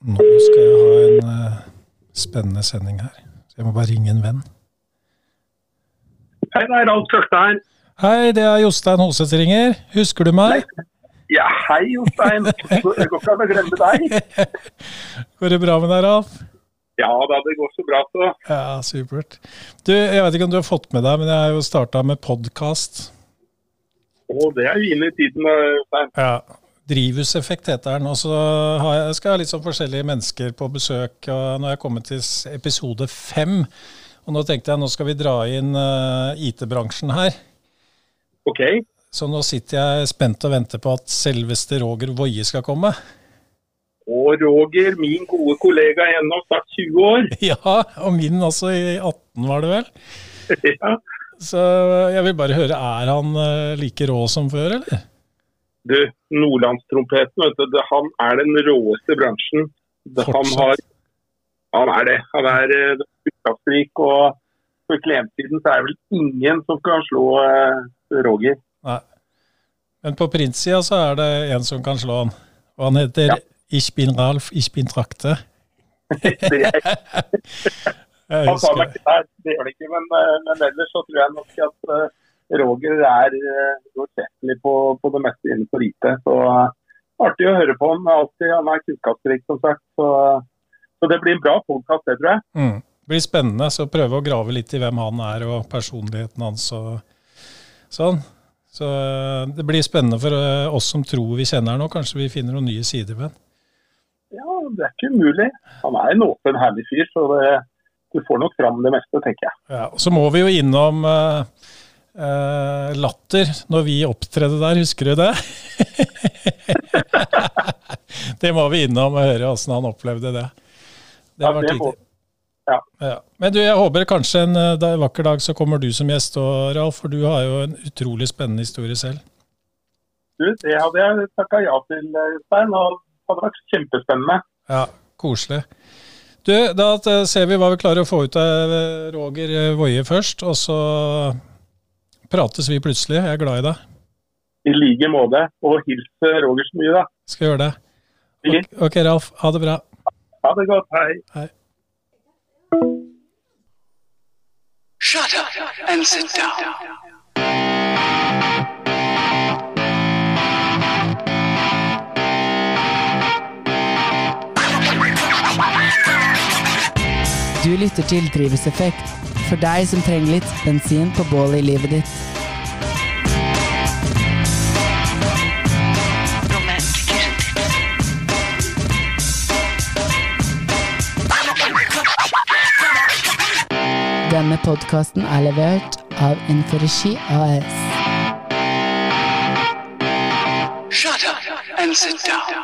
Nå skal jeg ha en uh, spennende sending her. Så jeg må bare ringe en venn. Hei, det er Ralf Tørstein. Hei, det er Jostein Holseth ringer. Husker du meg? Ja, hei Jostein. Det går ikke an å glemme deg. Går det bra med deg, Ralf? Ja da, det går så bra, så. Ja, supert. Du, jeg vet ikke om du har fått med deg, men jeg har jo starta med podkast. Å, det er jo inne i tiden, Jostein. Ja. Drivhuseffekt heter den. Og så har jeg, skal jeg ha litt sånn forskjellige mennesker på besøk. og Nå har jeg kommet til episode fem. Og nå tenkte jeg nå skal vi dra inn uh, IT-bransjen her. Ok. Så nå sitter jeg spent og venter på at selveste Roger Woie skal komme. Og Roger, min gode kollega gjennom snart 20 år. Ja, og min også i 18, var det vel? ja. Så jeg vil bare høre, er han uh, like rå som før, eller? Du, Nordlandstrompeten, vet du, han er den råeste bransjen. Han, har, han er det. Han er kunnskapsrik. Og på klientsiden så er det vel ingen som kan slå eh, Roger. Nei. Men på prinssida så er det en som kan slå han. Og han heter ja. Ich bin Ralf, ich bin Trakte. han sa meg ikke der, det gjør det ikke. Men, eh, men, ellers så tror jeg nok at uh, Roger er uoversettelig uh, på, på, det meste innenfor IT. Så uh, artig å høre på ham. Alltid, han er kunnskapsrik, som sagt. Så, så, det blir en bra podkast, det tror jeg. Mm. Det blir spennende. Så prøve å grave litt i hvem han er og personligheten hans og sånn. Så det blir spennende for oss som tror vi kjenner han nå. Kanskje vi finner noen nye sider ved han. Ja, det er ikke umulig. Han er en åpen, herlig fyr, så det, du får nok fram det meste, tenker jeg. Ja, og Så må vi jo innom uh, uh, Latter når vi opptredde der, husker du det? det må vi innom og høre åssen han opplevde det. Det var ja, må... ja. ja. Men du, jeg håper kanskje en, en vakker dag så kommer du som gjest òg, Ralf, for du har jo en utrolig spennende historie selv. Du, det hadde jeg takka ja til, Stein. og hadde vært kjempespennende. Ja, koselig. Du, Da ser vi hva vi klarer å få ut av Roger Woie først, og så prates vi plutselig. Jeg er glad i deg. I like måte. Og hils Roger så mye, da. Skal gjøre det. Ok, ok, Ralf. Ha det bra. Ha det godt. Hei. Hei. Shut up and sit down. Du lytter til Drivhuseffekt, for deg som trenger litt bensin på bålet i livet ditt. Denne podkasten er levert av Inforegi AS. Shut up and sit down.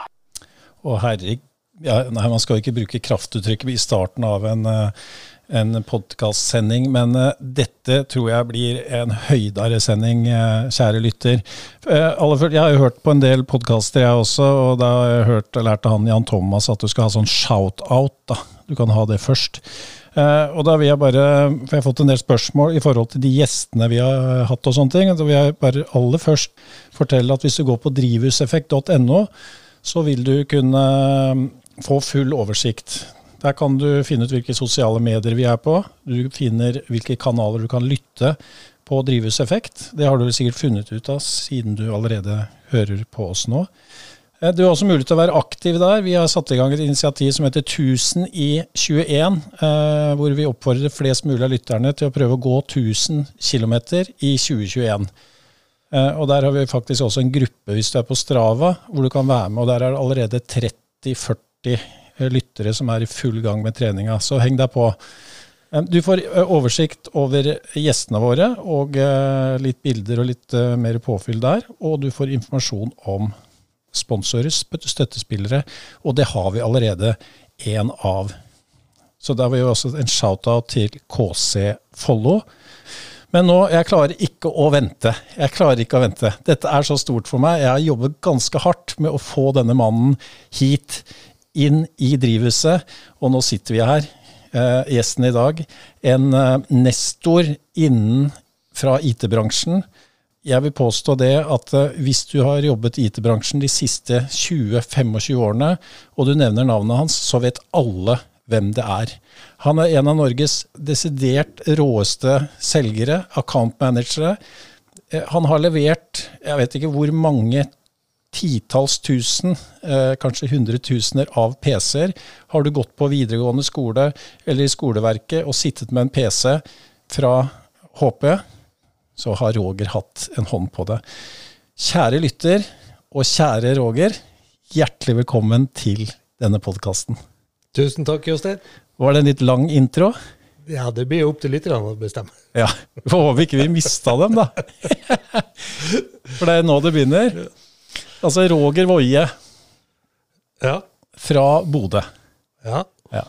Å, herregud. Ja, nei, man skal jo ikke bruke kraftuttrykk i starten av en, en podkastsending, men dette tror jeg blir en høydere sending, kjære lytter. Jeg har jo hørt på en del podkaster, jeg også, og da har jeg hørt, lærte han Jan Thomas at du skal ha sånn shout-out. da. Du kan ha det først. og da vil jeg bare, for jeg har fått en del spørsmål i forhold til de gjestene vi har hatt og sånne ting. Da vil jeg bare aller først fortelle at hvis du går på drivhuseffekt.no, så vil du kunne få full oversikt. Der kan du finne ut hvilke sosiale medier vi er på. Du finner hvilke kanaler du kan lytte på Drivhuseffekt. Det har du sikkert funnet ut av siden du allerede hører på oss nå. Du har også mulighet til å være aktiv der. Vi har satt i gang et initiativ som heter 1000 i 21, hvor vi oppfordrer flest mulig av lytterne til å prøve å gå 1000 km i 2021. Og Der har vi faktisk også en gruppe hvis du er på Strava, hvor du kan være med. og Der er det allerede 30-40 lyttere som er i full gang med treninga, så heng deg på. Du får oversikt over gjestene våre og litt bilder og litt mer påfyll der. Og du får informasjon om sponsorer, støttespillere, og det har vi allerede én av. Så der var jo også en shout-out til KC Follo. Men nå, jeg klarer ikke å vente. Jeg klarer ikke å vente. Dette er så stort for meg. Jeg har jobbet ganske hardt med å få denne mannen hit, inn i drivhuset, og nå sitter vi her. Eh, gjesten i dag, en eh, nestor innen fra IT-bransjen Jeg vil påstå det at eh, hvis du har jobbet i IT-bransjen de siste 20-25 årene, og du nevner navnet hans, så vet alle hvem det er. Han er en av Norges desidert råeste selgere, account managere. Han har levert jeg vet ikke hvor mange titalls tusen, eh, kanskje hundretusener av PC-er. Har du gått på videregående skole eller i skoleverket og sittet med en PC fra HP, så har Roger hatt en hånd på det. Kjære lytter og kjære Roger, hjertelig velkommen til denne podkasten. Tusen takk, Jostein. Var det en litt lang intro? Ja, det blir jo opp til lytterne å bestemme. Ja, får håpe ikke vi mista dem, da. For det er nå det begynner. Altså Roger Woie Ja. fra Bodø. Ja. Ja.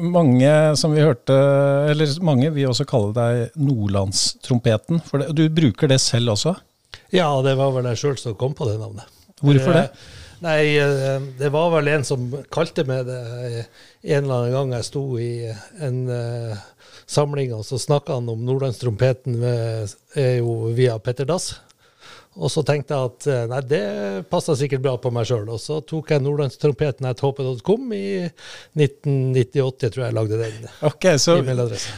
Mange som vi hørte, eller mange vil også kalle deg Nordlandstrompeten. For det, du bruker det selv også. ja, det var vel jeg sjøl som kom på det navnet. Hvorfor det? Eh, Nei, eh, det var vel en som kalte meg det eh, en eller annen gang jeg sto i en uh, samling, og så snakka han om Nordlandstrompeten er jo via Petter Dass. Og så tenkte jeg at eh, nei, det passa sikkert bra på meg sjøl. Og så tok jeg nordlandstrompeten at hp.com i 1998, tror jeg jeg lagde den Ok, så,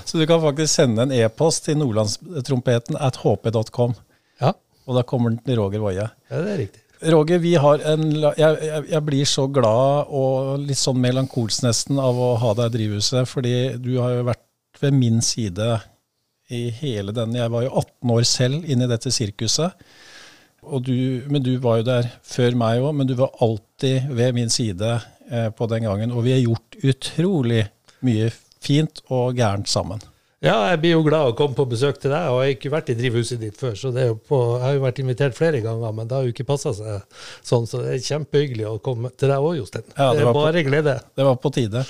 så du kan faktisk sende en e-post til nordlandstrompeten at hp.com, Ja, og da kommer den til Roger Woie. ja, det er riktig. Roger, vi har en, jeg, jeg, jeg blir så glad og litt sånn melankolsk nesten av å ha deg i drivhuset, fordi du har jo vært ved min side i hele denne. Jeg var jo 18 år selv inne i dette sirkuset. Du, men du var jo der før meg òg, men du var alltid ved min side eh, på den gangen. Og vi har gjort utrolig mye fint og gærent sammen. Ja, jeg blir jo glad å komme på besøk til deg, og jeg har ikke vært i drivhuset ditt før. så er på, Jeg har jo vært invitert flere ganger, men det har jo ikke passa seg sånn, så det er kjempehyggelig å komme til deg òg, Jostein. Ja, det det, var bare på- glede. Det var på tide.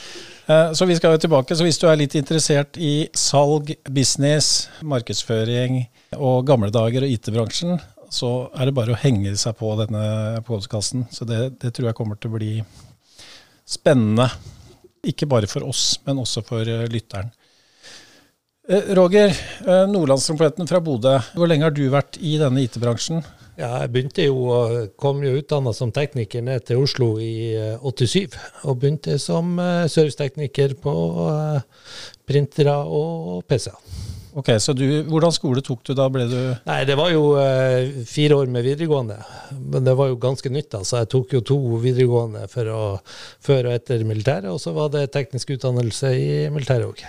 Eh, Så vi skal jo tilbake. Så hvis du er litt interessert i salg, business, markedsføring og gamle dager og IT-bransjen, så er det bare å henge seg på denne podkasten. Så det, det tror jeg kommer til å bli spennende. Ikke bare for oss, men også for eh, lytteren. Eh, Roger, eh, Nordlandstrompeten fra Bodø. Hvor lenge har du vært i denne IT-bransjen? Ja, jeg begynte jo, kom jo utdanna som tekniker ned til Oslo i eh, 87, og begynte som servicetekniker på printere og PC-er. Ok, så du, Hvordan skole tok du da? Ble du Nei, det var jo eh, fire år med videregående, men det var jo ganske nytt. altså. Jeg tok jo to videregående å, før og etter militæret, og så var det teknisk utdannelse i militæret òg.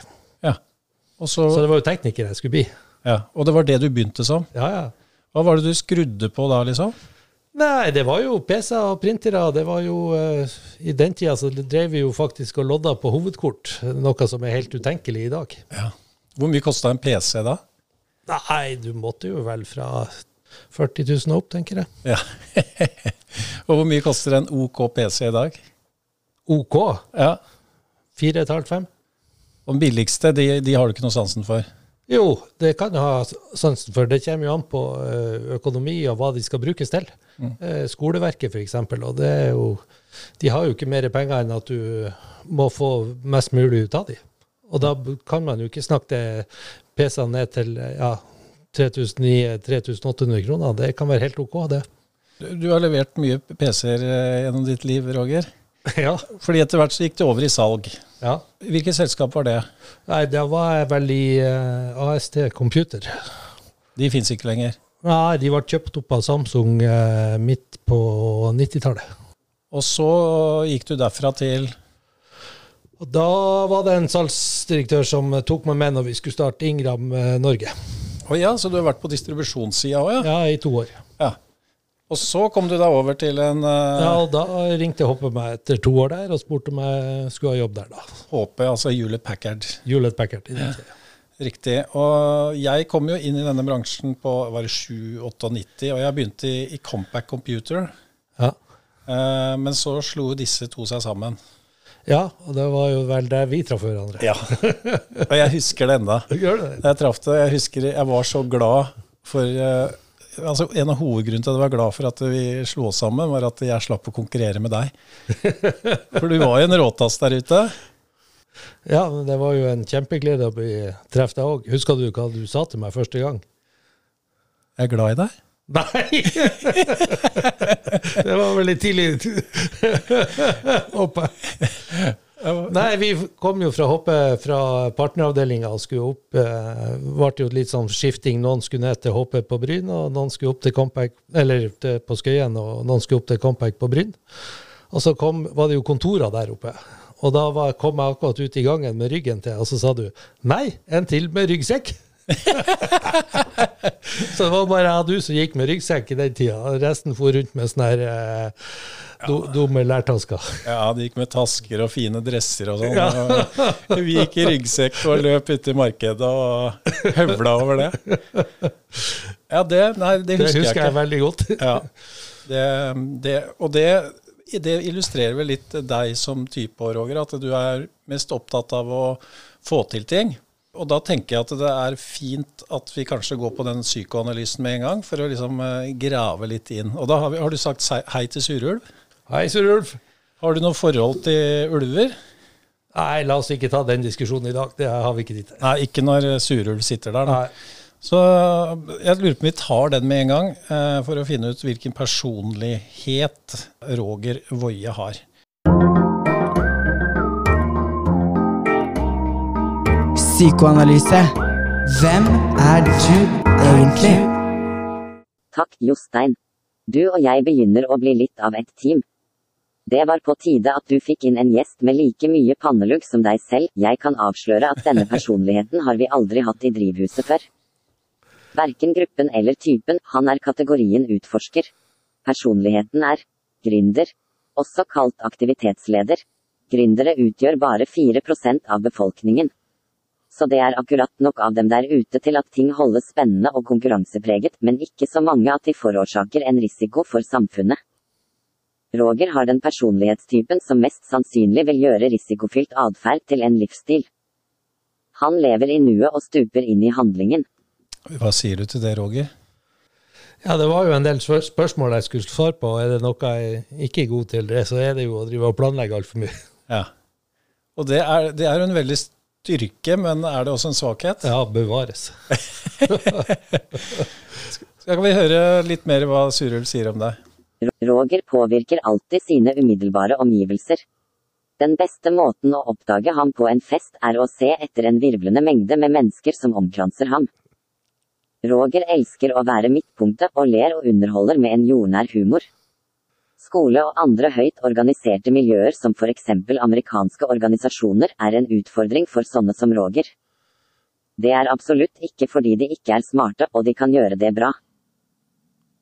Ja. Så, Så det var jo tekniker jeg skulle bli. ja. Og det var det du begynte som? Ja, ja. Hva var det du skrudde på da, liksom? Nei, det var jo PC-er og printere. Det var jo uh, I den tida så drev vi jo faktisk og lodda på hovedkort, noe som er helt utenkelig i dag. Ja. Hvor mye kosta en PC da? Nei, du måtte jo vel fra 40 000 opp, tenker jeg. Ja. og hvor mye koster en OK PC i dag? OK. Ja. 4,5-5. Og den billigste, de, de har du ikke noe sansen for? Jo, det kan jeg ha sansen for. Det kommer jo an på eh, økonomi og hva de skal brukes til. Mm. Skoleverket f.eks. Og det er jo De har jo ikke mer penger enn at du må få mest mulig ut av de. Og da kan man jo ikke snakke PC-ene ned til eh, ja, 3900-3800 kroner. Det kan være helt OK, det. Du, du har levert mye PC-er eh, gjennom ditt liv, Roger. ja. Fordi etter hvert så gikk det over i salg. ja. Hvilket selskap var det? Nei, da var jeg vel i uh, AST Computer. De fins ikke lenger. Nei, de ble kjøpt opp av Samsung uh, midt på 90-tallet. Og så gikk du derfra til Og Da var det en salgsdirektør som eh, tok meg med når vi skulle starte Ingram eh, Norge. Å ja, så du har vært på distribusjonssida òg, ja. Ja, i to år. ja. Og så kom du da over til en uh, Ja, og Da ringte Hoppe meg etter to år der og spurte om jeg skulle ha jobb der. da. Hoppe, altså Hewlett Packard. Hewlett Packard. i den tida. Riktig. Og jeg kom jo inn i denne bransjen på var det 7-98, og jeg begynte i, i Compact Computer. Ja. Uh, men så slo disse to seg sammen. Ja, og det var jo vel der vi traff hverandre. Ja. og jeg husker det? Da jeg traff det, jeg husker jeg var så glad for eh, altså En av hovedgrunnene til at jeg var glad for at vi slo oss sammen, var at jeg slapp å konkurrere med deg. For du var jo en råtass der ute. Ja, men det var jo en kjempeglede å bli treffet deg òg. Husker du hva du sa til meg første gang? Jeg er glad i deg. Nei! det var vel litt tidlig. Hoppe. Nei, vi kom jo fra hoppe fra partneravdelinga og skulle opp. Det ble jo litt sånn skifting. Noen skulle ned til hoppe på Bryn, og noen skulle opp til Compact, eller på Skøyen, og noen skulle opp til Compact på Bryn. Og så kom, var det jo kontorer der oppe. Og da var, kom jeg akkurat ut i gangen med ryggen til, og så sa du nei, en til med ryggsekk. så det var bare jeg og du som gikk med ryggsekk i den tida. Resten for rundt med sånne her, eh, do, dumme lærtasker. Ja, de gikk med tasker og fine dresser og sånn. Ja. vi gikk i ryggsekk og løp ute i markedet og høvla over det. Ja, det, nei, det husker, Det husker jeg jeg veldig godt. Ja, det, det, og det, det illustrerer vel litt deg som type, Roger, at du er mest opptatt av å få til ting. Og da tenker jeg at det er fint at vi kanskje går på den psykoanalysen med en gang, for å liksom eh, grave litt inn. Og da har, vi, har du sagt hei til Surulv. Hei, Surulf. Har du noe forhold til ulver? Nei, la oss ikke ta den diskusjonen i dag. Det har vi ikke tid til. Nei, ikke når Surulv sitter der, da. Nei. Så jeg lurer på om vi tar den med en gang, eh, for å finne ut hvilken personlighet Roger Woie har. Psykoanalyse. Hvem er du egentlig? Takk, Jostein. Du og jeg begynner å bli litt av et team. Det var på tide at du fikk inn en gjest med like mye pannelugg som deg selv. Jeg kan avsløre at denne personligheten har vi aldri hatt i drivhuset før. Verken gruppen eller typen, han er kategorien utforsker. Personligheten er gründer, også kalt aktivitetsleder. Gründere utgjør bare 4% av befolkningen. Så det er akkurat nok av dem der ute til at ting holdes spennende og konkurransepreget, men ikke så mange at de forårsaker en risiko for samfunnet. Roger har den personlighetstypen som mest sannsynlig vil gjøre risikofylt atferd til en livsstil. Han lever i nuet og stuper inn i handlingen. Hva sier du til det, Roger? Ja, det var jo en del spørsmål jeg skulle svare på. Er det noe jeg ikke er god til, det, så er det jo å drive og planlegge altfor mye. Ja. Og det er, det er en veldig styrke, men er det også en svakhet? Ja, bevares. Skal vi høre litt mer hva Surul sier om deg? Roger påvirker alltid sine umiddelbare omgivelser. Den beste måten å oppdage ham på en fest er å se etter en virvlende mengde med mennesker som omkranser ham. Roger elsker å være midtpunktet og ler og underholder med en jordnær humor. Skole og andre høyt organiserte miljøer som for eksempel amerikanske organisasjoner er en utfordring for sånne som Roger. Det er absolutt ikke fordi de ikke er smarte og de kan gjøre det bra.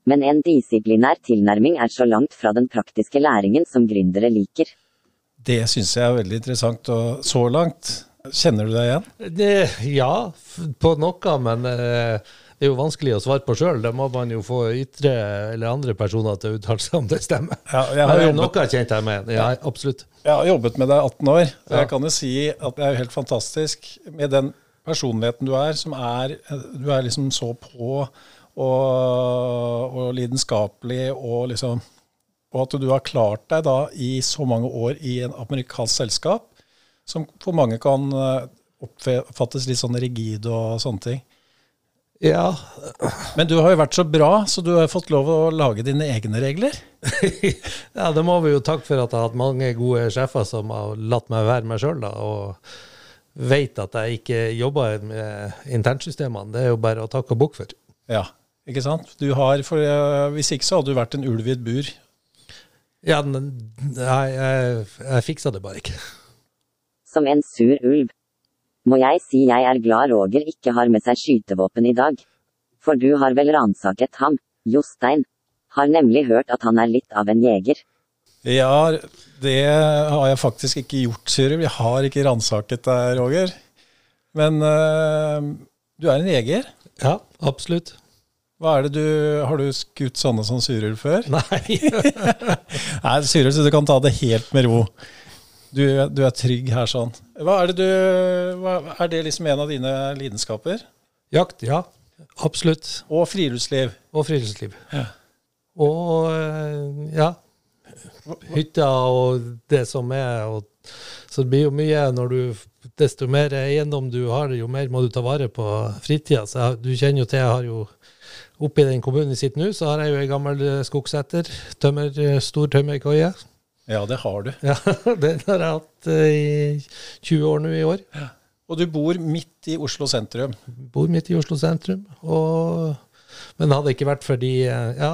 Men en disiplinær tilnærming er så langt fra den praktiske læringen som gründere liker. Det syns jeg er veldig interessant. Og så langt, kjenner du deg igjen? Det, ja, på noe, men eh, det er jo vanskelig å svare på sjøl. Da må man jo få ytre eller andre personer til å uttale seg om det stemmer. Ja, jeg, har jobbet, noe kjent her med. Ja, absolutt. jeg har jobbet med deg i 18 år, Ja. jeg kan jo si at det er helt fantastisk med den personligheten du er, som er Du er liksom så på og, og lidenskapelig og liksom Og at du har klart deg da i så mange år i en amerikansk selskap, som for mange kan eh, oppfattes litt sånn rigid og sånne ting. Ja, Men du har jo vært så bra, så du har fått lov å lage dine egne regler. ja, det må vi jo takke for at jeg har hatt mange gode sjefer som har latt meg være meg sjøl, og vet at jeg ikke jobber med internsystemene. Det er jo bare å takke og bukke for. Ja, ikke sant? Du har, for Hvis ikke så hadde du vært en ulv i et bur. Ja, men nei, jeg, jeg fiksa det bare ikke. Som en sur ulv. Må jeg si jeg er glad Roger ikke har med seg skytevåpen i dag. For du har vel ransaket ham, Jostein. Har nemlig hørt at han er litt av en jeger. Ja, det har jeg faktisk ikke gjort, Cyril. Jeg har ikke ransaket deg, Roger. Men øh, du er en jeger. Ja, absolutt. Hva er det du, Har du skutt sånne som Cyril før? Nei. Nei, Cyril, så du kan ta det helt med ro. Du, du er trygg her sånn. Hva er det du hva, Er det liksom en av dine lidenskaper? Jakt, ja. Absolutt. Og friluftsliv? Og friluftsliv. Ja. Og eh, ja. Hytta og det som er. Og, så det blir jo mye når du Desto mer eiendom du har, jo mer må du ta vare på fritida. Så jeg, du kjenner jo til jeg har jo Oppe i den kommunen vi sitter nå, så har jeg jo ei gammel skogseter. Tømmer, stor tømmerkoie. Ja, det har du. Ja, den har jeg hatt eh, i 20 år nå i år. Og du bor midt i Oslo sentrum. Bor midt i Oslo sentrum. Og, men hadde det ikke vært for de eh, ja,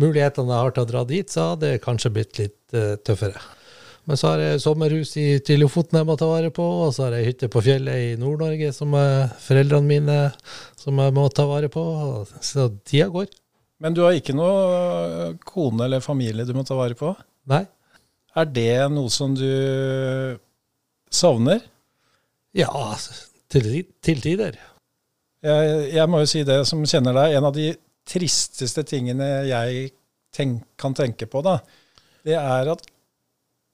mulighetene jeg har til å dra dit, så hadde det kanskje blitt litt uh, tøffere. Men så har jeg sommerhus i til Lofoten jeg må ta vare på, og så har jeg hytte på fjellet i Nord-Norge som er foreldrene mine som jeg må ta vare på. Så tida går. Men du har ikke noe kone eller familie du må ta vare på? Nei. Er det noe som du savner? Ja, til, til tider. Jeg, jeg må jo si det som kjenner deg, en av de tristeste tingene jeg tenk, kan tenke på, da, det er at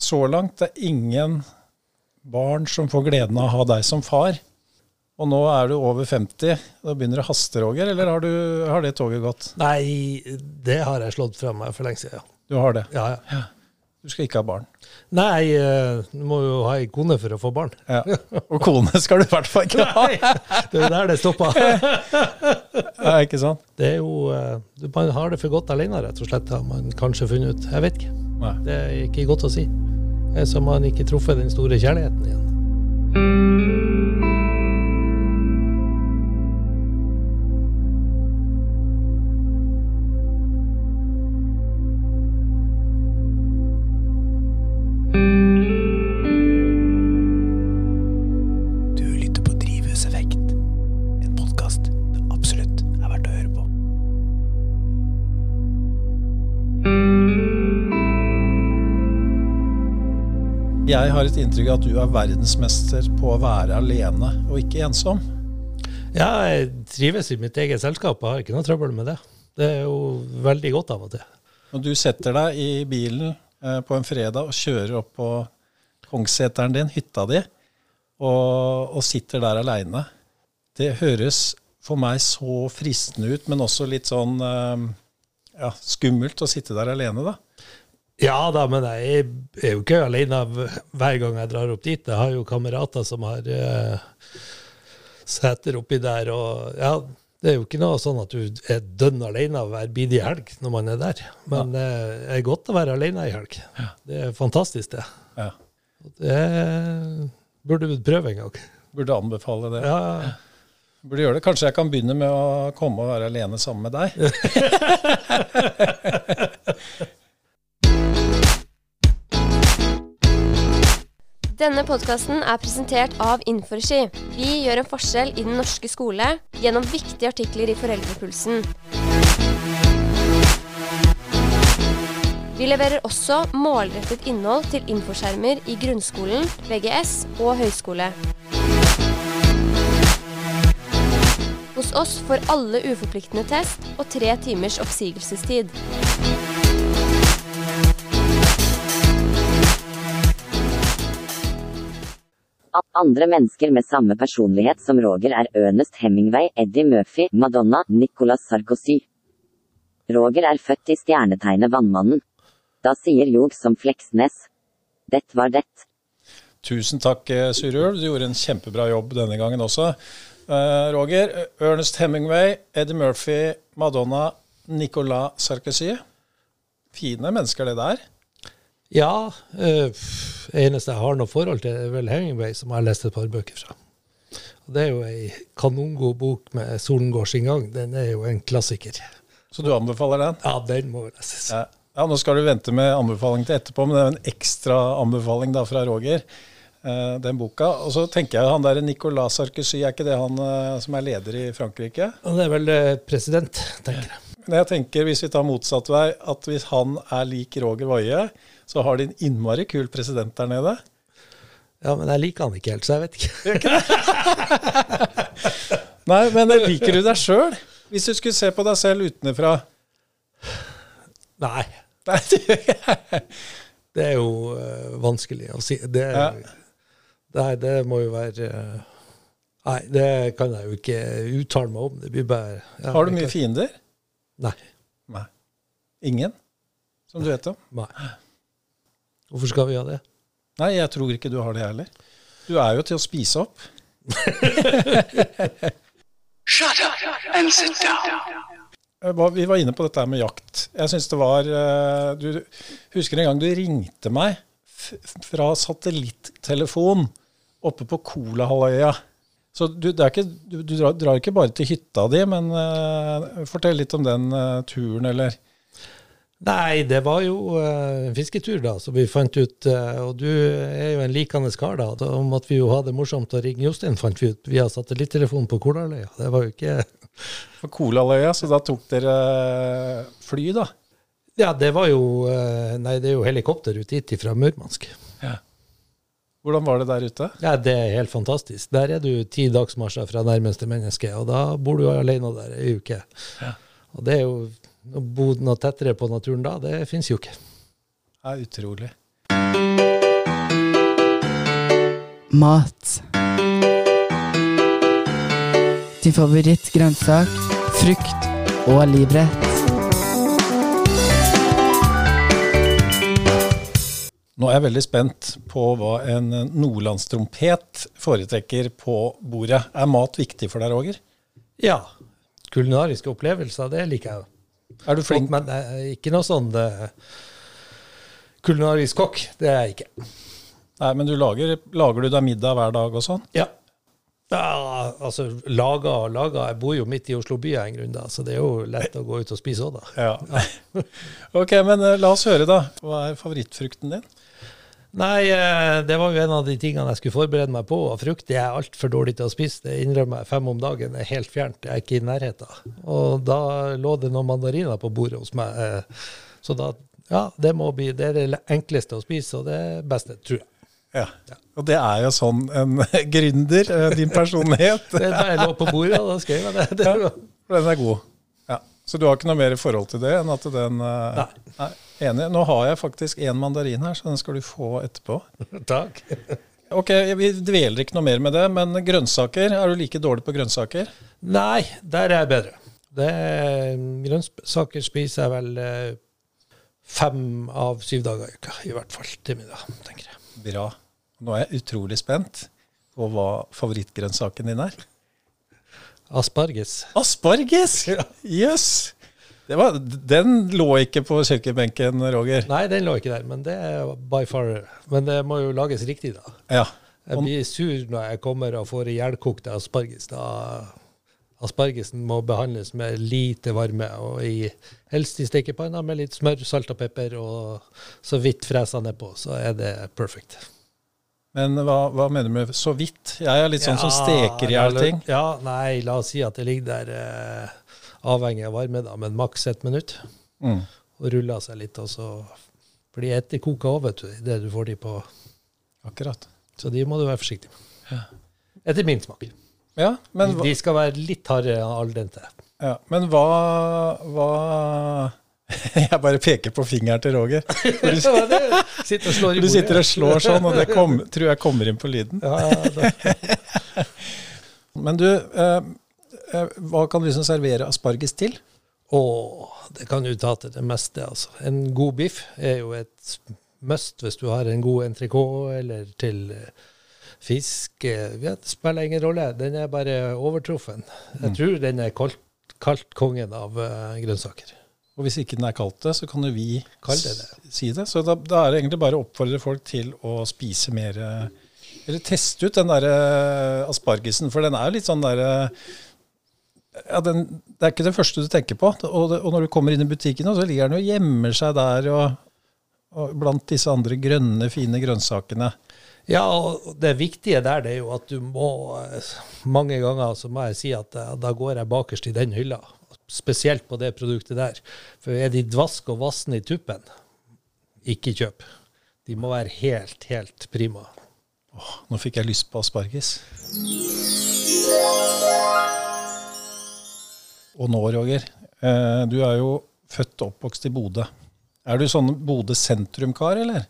så langt det er ingen barn som får gleden av å ha deg som far. Og nå er du over 50. Da begynner det å haste, Roger, eller har, du, har det toget gått? Nei, det har jeg slått fra meg for lenge siden. Du har det. Ja, ja. Du skal ikke ha barn. Nei, eh, du må jo ha ei kone for å få barn. Ja. Og kone skal du i hvert fall ikke ha. Det er der det stopper. Ja, ikke sant? Det er jo, eh, Man har det for godt alene, rett og slett, har man kanskje funnet ut. Jeg vet ikke. Nei. Det er ikke godt å si. Det er som man ikke truffet den store kjærligheten igjen. Jeg har et inntrykk av at du er verdensmester på å være alene og ikke ensom. Ja, jeg trives i mitt eget selskap. Jeg har ikke noe trøbbel med det. Det er jo veldig godt av og til. Når du setter deg i bilen eh, på en fredag og kjører opp på Kongsseteren din, hytta di, og, og sitter der aleine, det høres for meg så fristende ut, men også litt sånn eh, ja, skummelt å sitte der alene, da. Ja da, men jeg er jo ikke alene hver gang jeg drar opp dit. Jeg har jo kamerater som har uh, seter oppi der. Og ja, det er jo ikke noe sånn at du er dønn alene hver bidige helg når man er der. Men eh, det er godt å være alene i helg. Det er fantastisk, det. Ja. Det burde du prøve en gang. Burde anbefale det. Ja, Burde gjøre det. Kanskje jeg kan begynne med å komme og være alene sammen med deg. Denne podkasten er presentert av Inforski. Vi gjør en forskjell i den norske skole gjennom viktige artikler i Foreldrepulsen. Vi leverer også målrettet innhold til infoskjermer i grunnskolen, VGS og høyskole. Hos oss får alle uforpliktende test og tre timers oppsigelsestid. Andre mennesker med samme personlighet som Roger er Ernest Hemingway, Eddie Murphy, Madonna, Nicolas Sarkozy. Roger er født i stjernetegnet Vannmannen. Da sier Ljog som Fleksnes. Det var det. Tusen takk, eh, Du gjorde en kjempebra jobb denne gangen også. Eh, Roger, Ernest Hemingway, Eddie Murphy, Madonna, Nicolas Sarkozy. Fine mennesker, det der. Ja Øh, eneste jeg har noe forhold til, er vel Hemingway, som jeg har lest et par bøker fra. Og Det er jo ei kanongod bok med 'Solen går sin gang'. Den er jo en klassiker. Så du anbefaler den? Ja, den må leses. Ja. ja, Nå skal du vente med anbefaling til etterpå, men det er en ekstra anbefaling da fra Roger. Uh, Den boka. Og så tenker jeg han der Nicolas Sarkozy, er ikke det han uh, som er leder i Frankrike? Han er vel president, tenker jeg. Men jeg tenker, hvis vi tar motsatt vei, at hvis han er lik Roger Woie, så har de en innmari kul president der nede. Ja, men jeg liker han ikke helt, så jeg vet ikke. Nei, men liker du deg sjøl? Hvis du skulle se på deg selv utenfra Nei, Nei, det- er jo uh, vanskelig å si. Det, Ja. nei, det må jo være uh, Nei, det kan jeg jo ikke uttale meg om. Det blir bare ja, Har du mye fiender? Nei. Nei. Ingen? Som du vet om? nei. Hvorfor skal vi ha det? Nei, jeg tror ikke du har det heller. Du er jo til å spise opp. Shut up and sit down. Eh, Vi var inne på dette med jakt. Jeg synes det var eh, Du husker en gang du ringte meg fra satellittelefon oppe på Kolahalvøya. Så du, det er ikke, du, du drar, drar ikke bare til hytta di, men uh, fortell litt om den uh, turen, eller? Nei, det var jo en en fisketur, da, som vi fant ut. Uh, og du er jo en likende kar, da. Da at vi jo hadde det morsomt å ringe Jostein, fant vi ut, via satellittelefonen på Kolaløya. Det var jo ikke På Kolaløya, så da tok dere fly, da? Ja, det var jo uh, Nei, det er jo helikopter ut dit fra Murmansk. Ja. Hvordan var det der ute? Ja, det er helt fantastisk. Der er du ti dagsmarsjer fra nærmeste menneske, og da bor du alene der ei uke. Ja. Og det er jo Å bo noe tettere på naturen da, det fins jo ikke. Det er utrolig. Mat. Din favorittgrønnsak, frukt og livrett. Nå er jeg veldig spent på hva en nordlandstrompet foretrekker på bordet. Er mat viktig for deg, Roger? Ja. Kulinariske opplevelser, det liker jeg. Er du flink? Men ikke noe sånn eh, kulinarisk kokk. Det er jeg ikke. Nei, men du lager, lager du deg middag hver dag og sånn? Ja. Ja, altså laga og laga. Jeg bor jo midt i Oslo by av en grunn, da, så det er jo lett å gå ut og spise òg, da. Ja. ok, men uh, la oss høre, da. Hva er favorittfrukten din? Nei, eh, det var jo en av de tingene jeg skulle forberede meg på. Og frukt det er altfor dårlig til å spise. Det innrømmer jeg. Fem om dagen er helt fjernt. Jeg er ikke i nærheten. Og da lå det noen mandariner på bordet hos meg. eh, Så da Ja, det må bli Det er det enkleste å spise, og det beste, tror jeg. Ja. Og det er jo sånn en gründer, eh, din personlighet. Det er jeg lå på bordet, og da skrev jeg det. det Ja, for den er god. Ja. Så du har ikke noe mer forhold til det enn at den Nei. nei. Enig. Nå har jeg faktisk én mandarin her, så den skal du få etterpå. Takk. Ok, Vi dveler ikke noe mer med det, men grønnsaker, er du like dårlig på grønnsaker? Nei, der er jeg bedre. Det er, grønnsaker spiser jeg vel eh, fem av syv dager i uka, i hvert fall til middag, tenker jeg. Bra. Nå er jeg utrolig spent på hva favorittgrønnsaken din er. Asparges. Asparges! Jøss! Det var- Den lå ikke på kirkebenken, Roger. Nei, den lå ikke der, men det er by far Men det må jo lages riktig, da. Ja. Jeg blir sur når jeg kommer og får ihjelkokte asparges. Da Aspargesen må behandles med lite varme, og i, helst i stekepanna med litt smør, salt og pepper, og så vidt fresa nedpå, så er det perfect. Men hva, hva mener du med så vidt? Jeg er litt sånn som steker i hjel ting. Ja, nei, la oss si at det ligger der eh, avhengig av varme, da, men maks ett minutt. Mm. Og ruller seg litt, og så blir det etter koker òg, vet du, det du får de på. Akkurat. Så de må du være forsiktig med. Etter min smak. Ja, men, de, De skal være litt hardere al dente. ja, men hva, hva Jeg bare peker på fingeren til Roger. Du, Sitter og slår i du sitter og slår sånn, og det kom, tror jeg kommer inn på lyden. Ja. Men du, eh, hva kan du liksom servere asparges til? Å, det kan du ta til det meste, altså. En god biff er jo et must hvis du har en god entrecôte eller til eh, fisk. Eh, det spiller ingen rolle. Den er bare overtruffen. Jeg tror den er kalt, kalt kongen av eh, grønnsaker. Og hvis ikke den er kalt det, så kan jo vi det det. si det. Så da, da er det egentlig bare å oppfordre folk til å spise mer eh, Eller teste ut den der eh, aspargesen, for den er jo litt sånn derre ja, den, Det er ikke det første du tenker på. Og, det, og når du kommer inn i butikken, så ligger den og gjemmer seg der og, og blant disse andre grønne, fine grønnsakene. Ja, og det viktige der det er jo at du må Mange ganger så må jeg si at eh, da går jeg bakerst i den hylla. Spesielt på det produktet der. For er de dvask og vassen i tuppen, ikke kjøp. De må være helt, helt prima. Nå fikk jeg lyst på asparges. Og nå, Roger, eh, du er jo født og oppvokst i Bodø. Er du sånn Bodø sentrumkar, eller?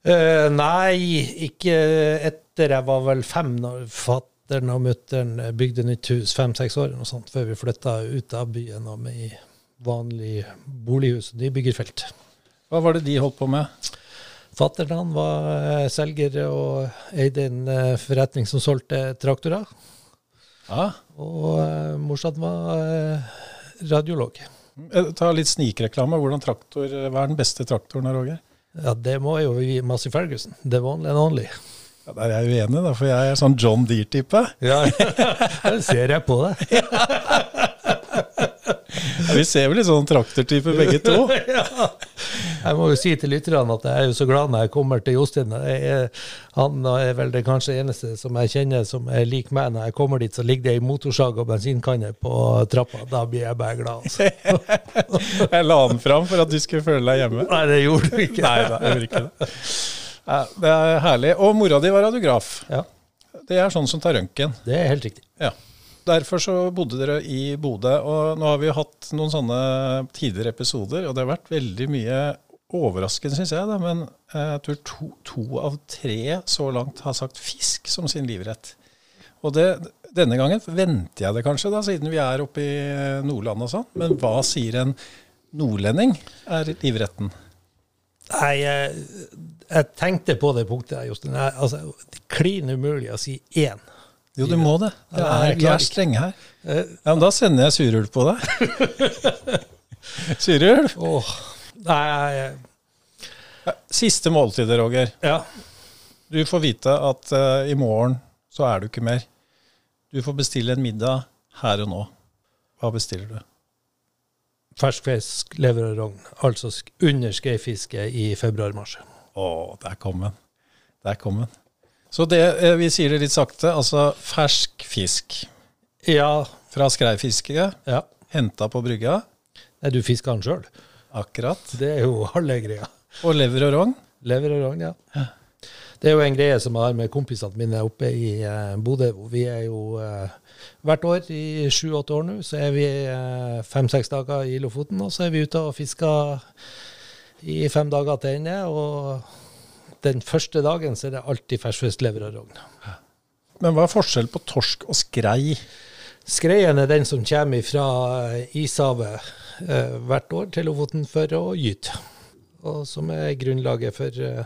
Eh, nei, ikke etter jeg var vel fem, når fattern og mutter'n bygde nytt hus, fem-seks år eller noe sånt, før vi flytta ut av byen og med i vanlig bolighus. De bygger felt. Hva var det de holdt på med? Fattern var eh, selger og eide en eh, forretning som solgte traktorer. Ja. Og uh, morsan var uh, radiolog. Eh, Ta litt snikreklame. Hvordan traktor, Hva er den beste traktoren, Roger? Ja, det må jo vi Massey Ferguson. Det er vanlig and only. Ja, der er jeg uenig, da, for jeg er sånn John Deere-type. Ja, det ser jeg på deg. Vi ser vel litt sånn traktortype begge to. ja. Jeg må jo si til lytterne at jeg er jo så glad når jeg kommer til Jostein. Han er vel det kanskje eneste som jeg kjenner som er lik meg. Når jeg kommer dit, så ligger det ei motorsag og bensinkanne på trappa. Da blir jeg bare glad. Altså. Jeg la den fram for at du skulle føle deg hjemme. Nei, det gjorde du ikke. Nei da, jeg ikke det. Ja, det er herlig. Og mora di var radiograf. Ja, Det er sånn som tar røntgen. det er helt riktig. Ja. Derfor så bodde dere i Bodø. Og nå har vi hatt noen sånne tidligere episoder, og det har vært veldig mye overraskende, syns jeg. Da. Men eh, jeg tror to, to av tre så langt har sagt fisk som sin livrett. Og det, denne gangen venter jeg det kanskje, da, siden vi er oppe i Nordland og sånn. Men hva sier en nordlending er livretten? Nei, jeg, jeg tenkte på det punktet, Jostein. Altså, det er klin umulig å si én. Jo, du må det. det er, jeg vi er streng strenge her. Eh, Ja, men Da sender jeg surulv på deg. surulv? Åh, nei, Siste måltidet, Roger. ja. Du får vite at uh, i morgen så er du ikke mer. Du får bestille en middag her og nå. Hva bestiller du? Ferskfisk, lever og rogn. Altså under skreifiske i februar-mars. Å, der kom den. Der kom den. Så det, eh, vi sier det litt sakte, altså fersk fisk Ja, fra skreifiske, ja. henta på brygga, Nei, du fisker den sjøl. akkurat, Det er jo halve greia. og lever og rogn. Lever og rogn, ja. Det er jo en greie som jeg har med kompisene mine oppe i eh, Bodø. Vi er jo eh, hvert år i sju-åtte år nå, så er vi eh, fem-seks dager i Lofoten. Og så er vi ute og fisker i fem dager til ende. Og den første dagen så er det alltid ferskfisk, lever og rogn. Men hva er forskjellen på torsk og skrei? Skreien er den som kommer fra eh, ishavet eh, hvert år til Lofoten for å gyte. Og som er grunnlaget for eh,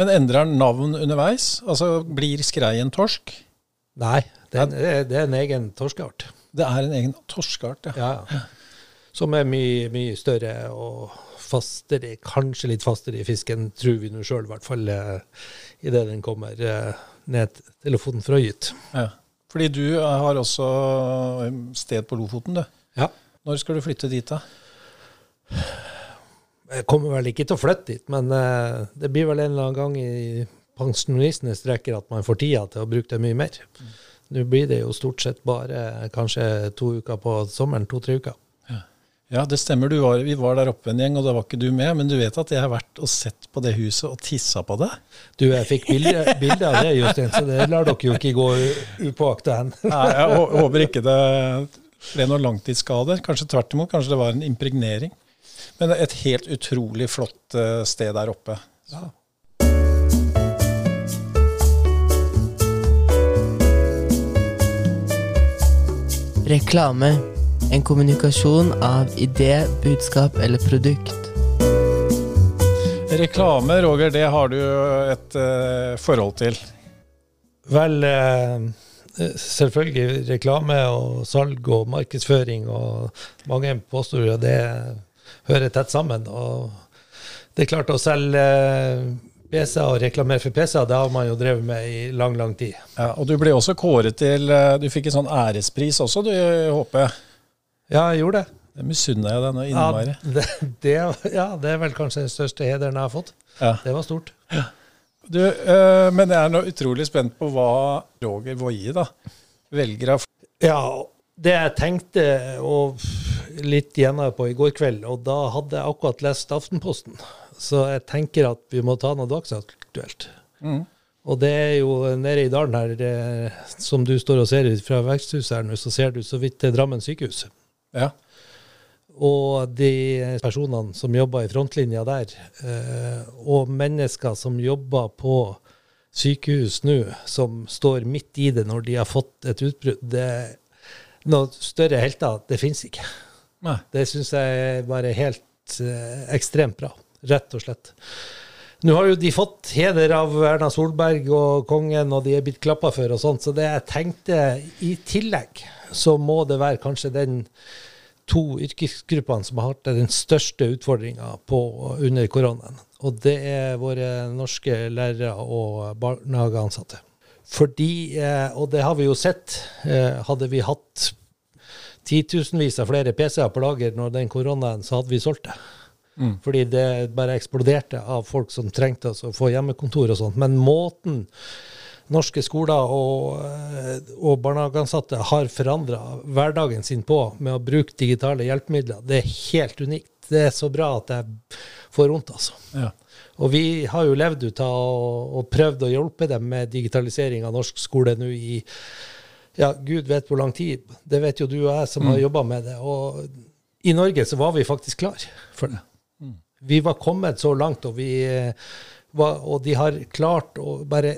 Men endrer den navn underveis? Altså blir skreien torsk? Nei, det er, det er- en egen torskeart. Det er en egen torskeart, ja. Ja, ja. Som er mye, mye større og fastere, kanskje litt fastere i fisken, tror vi nå sjøl, i hvert fall eh, idet den kommer eh, ned til Lofoten fra gyt. ja. Fordi du har også sted på Lofoten, du. Ja. Når skal du flytte dit, da? Jeg kommer vel ikke til å flytte dit, men eh, det blir vel en eller annen gang i pensjonistenes rekker at man får tida til å bruke det mye mer. Nå blir det jo stort sett bare kanskje to uker på sommeren, to-tre uker. Ja, det stemmer. Du var, vi var der oppe en gjeng, og da var ikke du med. Men du vet at jeg har vært og sett på det huset og tissa på det? Du, jeg fikk bilde, bilde av det, Jostein, så det lar dere jo ikke gå upåakta hen. Nei, jeg håper ikke det ble noen langtidsskader. Kanskje tvert imot. Kanskje det var en impregnering. Men et helt utrolig flott eh, sted der oppe. Reklame. En kommunikasjon av idé, budskap eller produkt. Reklame, Roger, det har du et uh, forhold til. Vel, uh, selvfølgelig reklame og salg og markedsføring og mange påstår jo det hører tett sammen. Og det er klart å selge PC-er og reklamere for PC-er, det har man jo drevet med i lang, lang tid. Ja, og du ble også kåret til eh, Du fikk en sånn ærespris også, du, håper jeg. Ja, jeg gjorde det. Det misunner jeg deg nå Ja innmari. det, det, ja, det er vel kanskje den største hederen jeg har fått. Ja. Det var stort. Du, øh, men jeg er nå utrolig spent på hva Roger Woie da velger av Ja, det jeg tenkte og litt gjennom på i går kveld, og da hadde jeg akkurat lest Aftenposten, så jeg tenker at vi må ta noe dagsaktuelt. Mm. Og det er jo nede i dalen her, det, som du står og ser ut fra veksthuset her nå, så ser du så vidt til Drammen sykehus. Ja. Og de personene som jobber i frontlinja der, eh, og mennesker som jobber på sykehus nå, som står midt i det når de har fått et utbrudd, det noe større helter, det finnes ikke. Nei. Det syns jeg er bare helt eh, ekstremt bra, rett og slett. Nå har jo de fått heder av Erna Solberg og kongen, og de er blitt klappa for og sånt, så det jeg tenkte i tillegg, så må det være kanskje den to yrkesgruppene som har hatt den største utfordringa under koronaen. Og det er våre norske lærere og barnehageansatte. Fordi, eh, og det har vi jo sett, eh, hadde vi hatt titusenvis av flere PC-er på lager når den koronaen, så hadde vi solgt det. Mm. Fordi det bare eksploderte av folk som trengte å få hjemmekontor og sånt. Men måten norske skoler og, eh, og barnehageansatte har forandra hverdagen sin på med å bruke digitale hjelpemidler, det er helt unikt. Det er så bra at jeg får vondt, altså. Ja. Og vi har jo levd ut av og, prøvd å hjelpe dem med digitalisering av norsk skole nå i ja, gud vet hvor lang tid. Det vet jo du og jeg som mm. har jobba med det. Og i Norge så var vi faktisk klar for det. Mm. Vi var kommet så langt, og, vi, eh, var, og de har klart å bare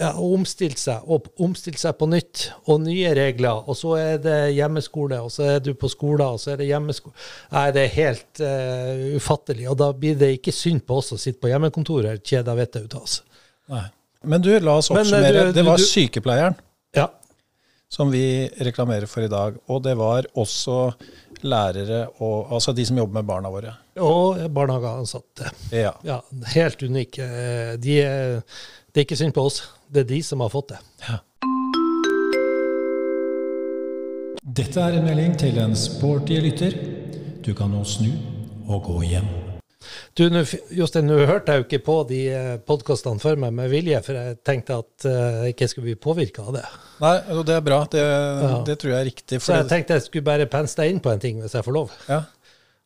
ja, omstilt seg, og omstilt seg på nytt, og nye regler. Og så er det hjemmeskole, og så er du på skolen, og så er det hjemmeskole. Nei, det er helt uh, ufattelig. Og da blir det ikke synd på oss å sitte på hjemmekontoret kjeda vettet ut av oss. Nei. Men du, la oss eh, oppsummere. det var sykepleieren. Ja som vi reklamerer for i dag. Og det var også lærere, og, altså de som jobber med barna våre. Og barnehageansatte. Ja. ja. Helt unike. De er, det er ikke synd på oss, det er de som har fått det. Ja. Dette er en melding til en sporty lytter. Du kan nå snu og gå hjem. Du, Jostein, nå hørte jeg jo ikke på de eh, podkastene før meg med vilje, for jeg tenkte at jeg ikke skulle bli påvirka av det. Nei, og det er bra. Det, ja. det tror jeg er riktig. Så jeg tenkte jeg skulle bare pense deg inn på en ting, hvis jeg får lov. Ja.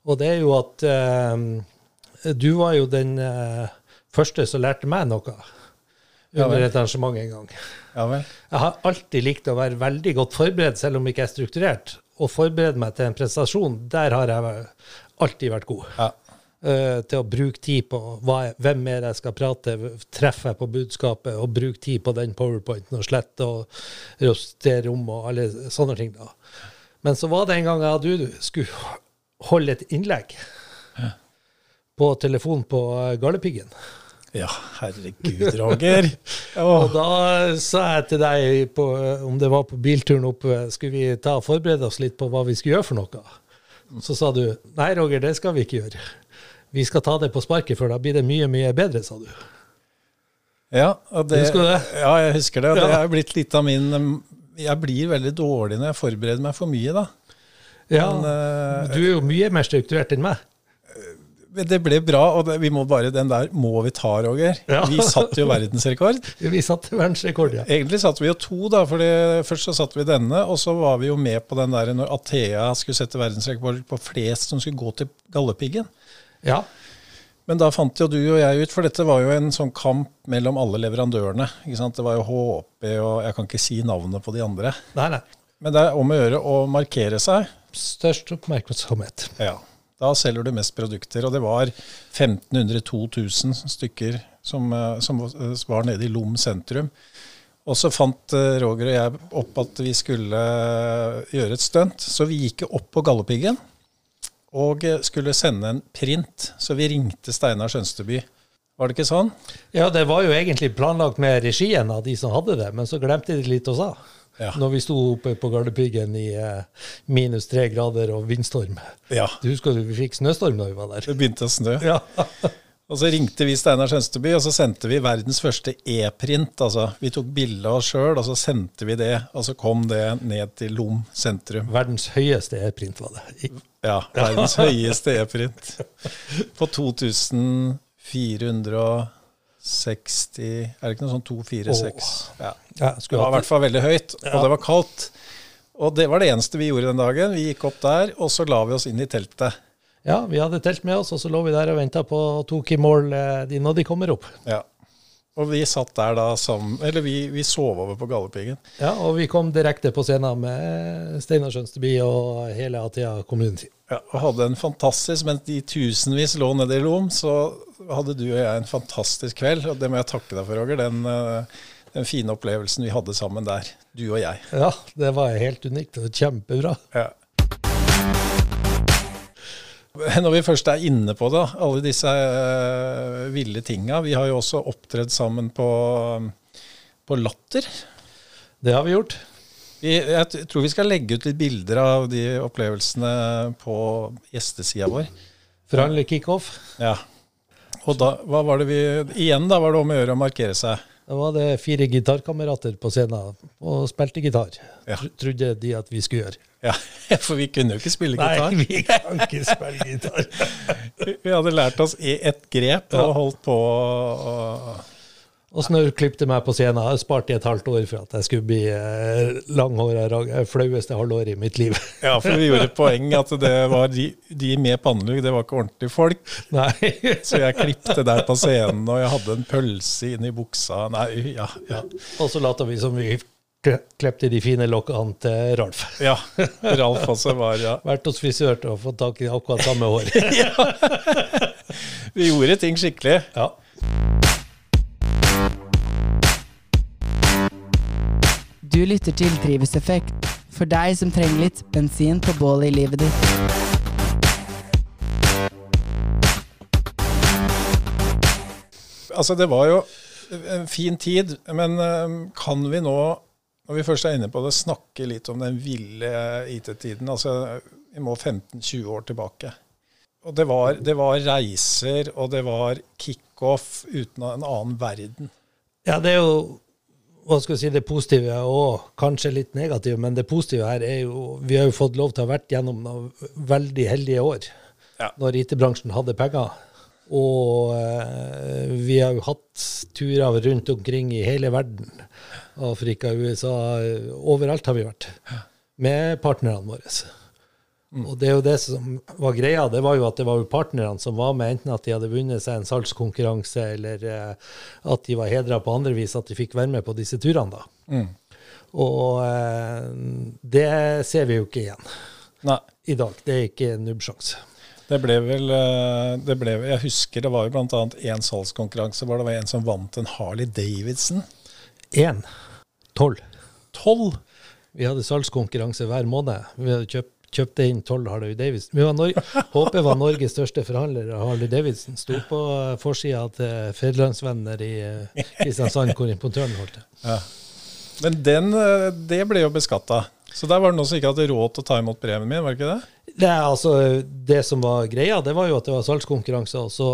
Og det er jo at uh, du var jo den uh, første som lærte meg noe under ja, et arrangement en gang. Ja. Jeg har alltid likt å være veldig godt forberedt, selv om jeg ikke er strukturert. Å forberede meg til en prestasjon, der har jeg alltid vært god. Ja. Uh, til å bruke tid på hva, hvem det jeg skal prate, treffer jeg på budskapet, og bruke tid på den powerpointen og slette og justere om og alle sånne ting. da. Men så var det en gang jeg og du skulle holde et innlegg på telefon på Galdhøpiggen. Ja, herregud, Roger. og da sa jeg til deg, på, om det var på bilturen opp, skulle vi ta og forberede oss litt på hva vi skulle gjøre for noe? Så sa du nei, Roger, det skal vi ikke gjøre vi skal ta det på sparket, for da blir det mye, mye bedre, sa du. Ja, det, husker du det? Ja, jeg husker det. Og ja. det er blitt litt av min Jeg blir veldig dårlig når jeg forbereder meg for mye, da. Ja, Men, uh, du er jo mye mer strukturert enn meg. Det ble bra, og det, vi må bare, den der må vi ta, Roger. Ja. Vi satte jo verdensrekord. vi satte verdensrekord, ja. Egentlig satte vi jo to, da. for Først så satte vi denne, og så var vi jo med på den der når Athea skulle sette verdensrekord på flest som skulle gå til Galdhøpiggen. Ja. Men da fant jo du og jeg ut, for dette var jo en sånn kamp mellom alle leverandørene. ikke sant? Det var jo HP og Jeg kan ikke si navnet på de andre. Nei, nei. Men det er om å gjøre å markere seg. Størst oppmerksomhet. Ja. Da selger du mest produkter. Og det var 1500-2000 stykker som, eh, som, var nede i Lom sentrum. Og så fant eh, Roger og jeg opp at vi skulle eh, gjøre et stunt, så vi gikk opp på Galdhøpiggen og skulle sende en print, så vi ringte Steinar Skjønsteby. Var det ikke sånn? Ja, det var jo egentlig planlagt med regien av de som hadde det, men så glemte de litt å sa. Ja. Når vi sto oppe på Gardepiggen i eh, minus tre grader og vindstorm. Ja. Du husker vi fikk snøstorm da vi var der? Det begynte å snø. Ja. Og så ringte vi Steinar Sønsteby, og så sendte vi verdens første e-print. Altså, vi tok bilde av oss sjøl, og så sendte vi det. Og så kom det ned til Lom sentrum. Verdens høyeste e-print var det. Ja, verdens høyeste e-print. På 2460 Er det ikke noe sånn 246? Ja. det var i hvert fall veldig høyt, og det var kaldt. Og det var det eneste vi gjorde den dagen. Vi gikk opp der, og så la vi oss inn i teltet. Ja, vi hadde telt med oss, og så lå vi der og venta på tok i mål eh, de når de kommer opp. Ja. Og vi satt der da som Eller vi, vi sov over på Galdhøpiggen. Ja, og vi kom direkte på scenen med Steinar Skjønsteby og hele Atia Community. Ja, og hadde en fantastisk Mens de tusenvis lå nede i Lom, så hadde du og jeg en fantastisk kveld. Og det må jeg takke deg for, Roger. Den, eh, den fine opplevelsen vi hadde sammen der, du og jeg. Ja, det var helt unikt og kjempebra. Ja. Når vi først er inne på det, alle disse uh, ville tinga. Vi har jo også opptredd sammen på, på Latter. Det har vi gjort. Vi, jeg tror vi skal legge ut litt bilder av de opplevelsene på gjestesida vår. Fra en kickoff? Ja. Og da hva var det vi Igjen da var det om å gjøre å markere seg. Da var det fire gitarkamerater på scenen og spilte gitar. Ja. Trodde de at vi skulle gjøre. Ja, For vi kunne jo ikke spille gitar. Nei, vi kan ikke spille gitar. vi hadde lært oss i ett grep og holdt på å og klippte meg på scenen. Jeg sparte spart i et halvt år for at jeg skulle bli eh, langhåra Flaueste halvåret i mitt liv. ja, for vi gjorde poeng at det var de, de med pannelugg, det var ikke ordentlige folk. Nei. så jeg klipte der på scenen, og jeg hadde en pølse inni buksa. Nei, ja, ja. Og så lata vi som vi klepte de fine lokkene til Ralf. Ja, Ralf også var ja. Vært hos frisør å få tak i akkurat samme hår. ja. Vi gjorde ting skikkelig. Ja. Du lytter til Drivhuseffekt, for deg som trenger litt bensin på bålet i livet ditt. Altså, det var jo en fin tid, men eh, kan vi nå, når vi først er inne på det, snakke litt om den ville IT-tiden? Altså, vi må 15-20 år tilbake. Og det var, det var reiser, og det var kickoff uten en annen verden. Ja, det er jo hva skal vi si, det positive og kanskje litt negative, men det positive her er jo Vi har jo fått lov til å ha vært gjennom noen veldig heldige år ja. når IT-bransjen hadde penger. Og eh, vi har jo hatt turer rundt omkring i hele verden. Afrika, USA, overalt har vi vært. Med partnerne våre. Mm. Og det er jo det som var greia, det var jo at det var jo partnerne som var med, enten at de hadde vunnet seg en salgskonkurranse, eller eh, at de var hedra på andre vis, at de fikk være med på disse turene. da. Mm. Og eh, det ser vi jo ikke igjen Nei. i dag. Det er ikke nubbsjanse. Det ble vel det ble, Jeg husker det var jo bl.a. én salgskonkurranse hvor det var en som vant en Harley Davidson. Én. Tolv. Tolv? Vi hadde salgskonkurranse hver måned. Vi hadde kjøpt kjøpte inn tolv Harley Davidson. Vi var Nor HP var Norges største forhandler av Harley Davidson. Sto på forsida til Federlandsvenner i Kristiansand, hvor importøren holdt til. Ja. Men den, det ble jo beskatta. Så der var det noen som ikke hadde råd til å ta imot premien min, var det ikke det? Det, altså, det som var greia, det var jo at det var salgskonkurranse. og så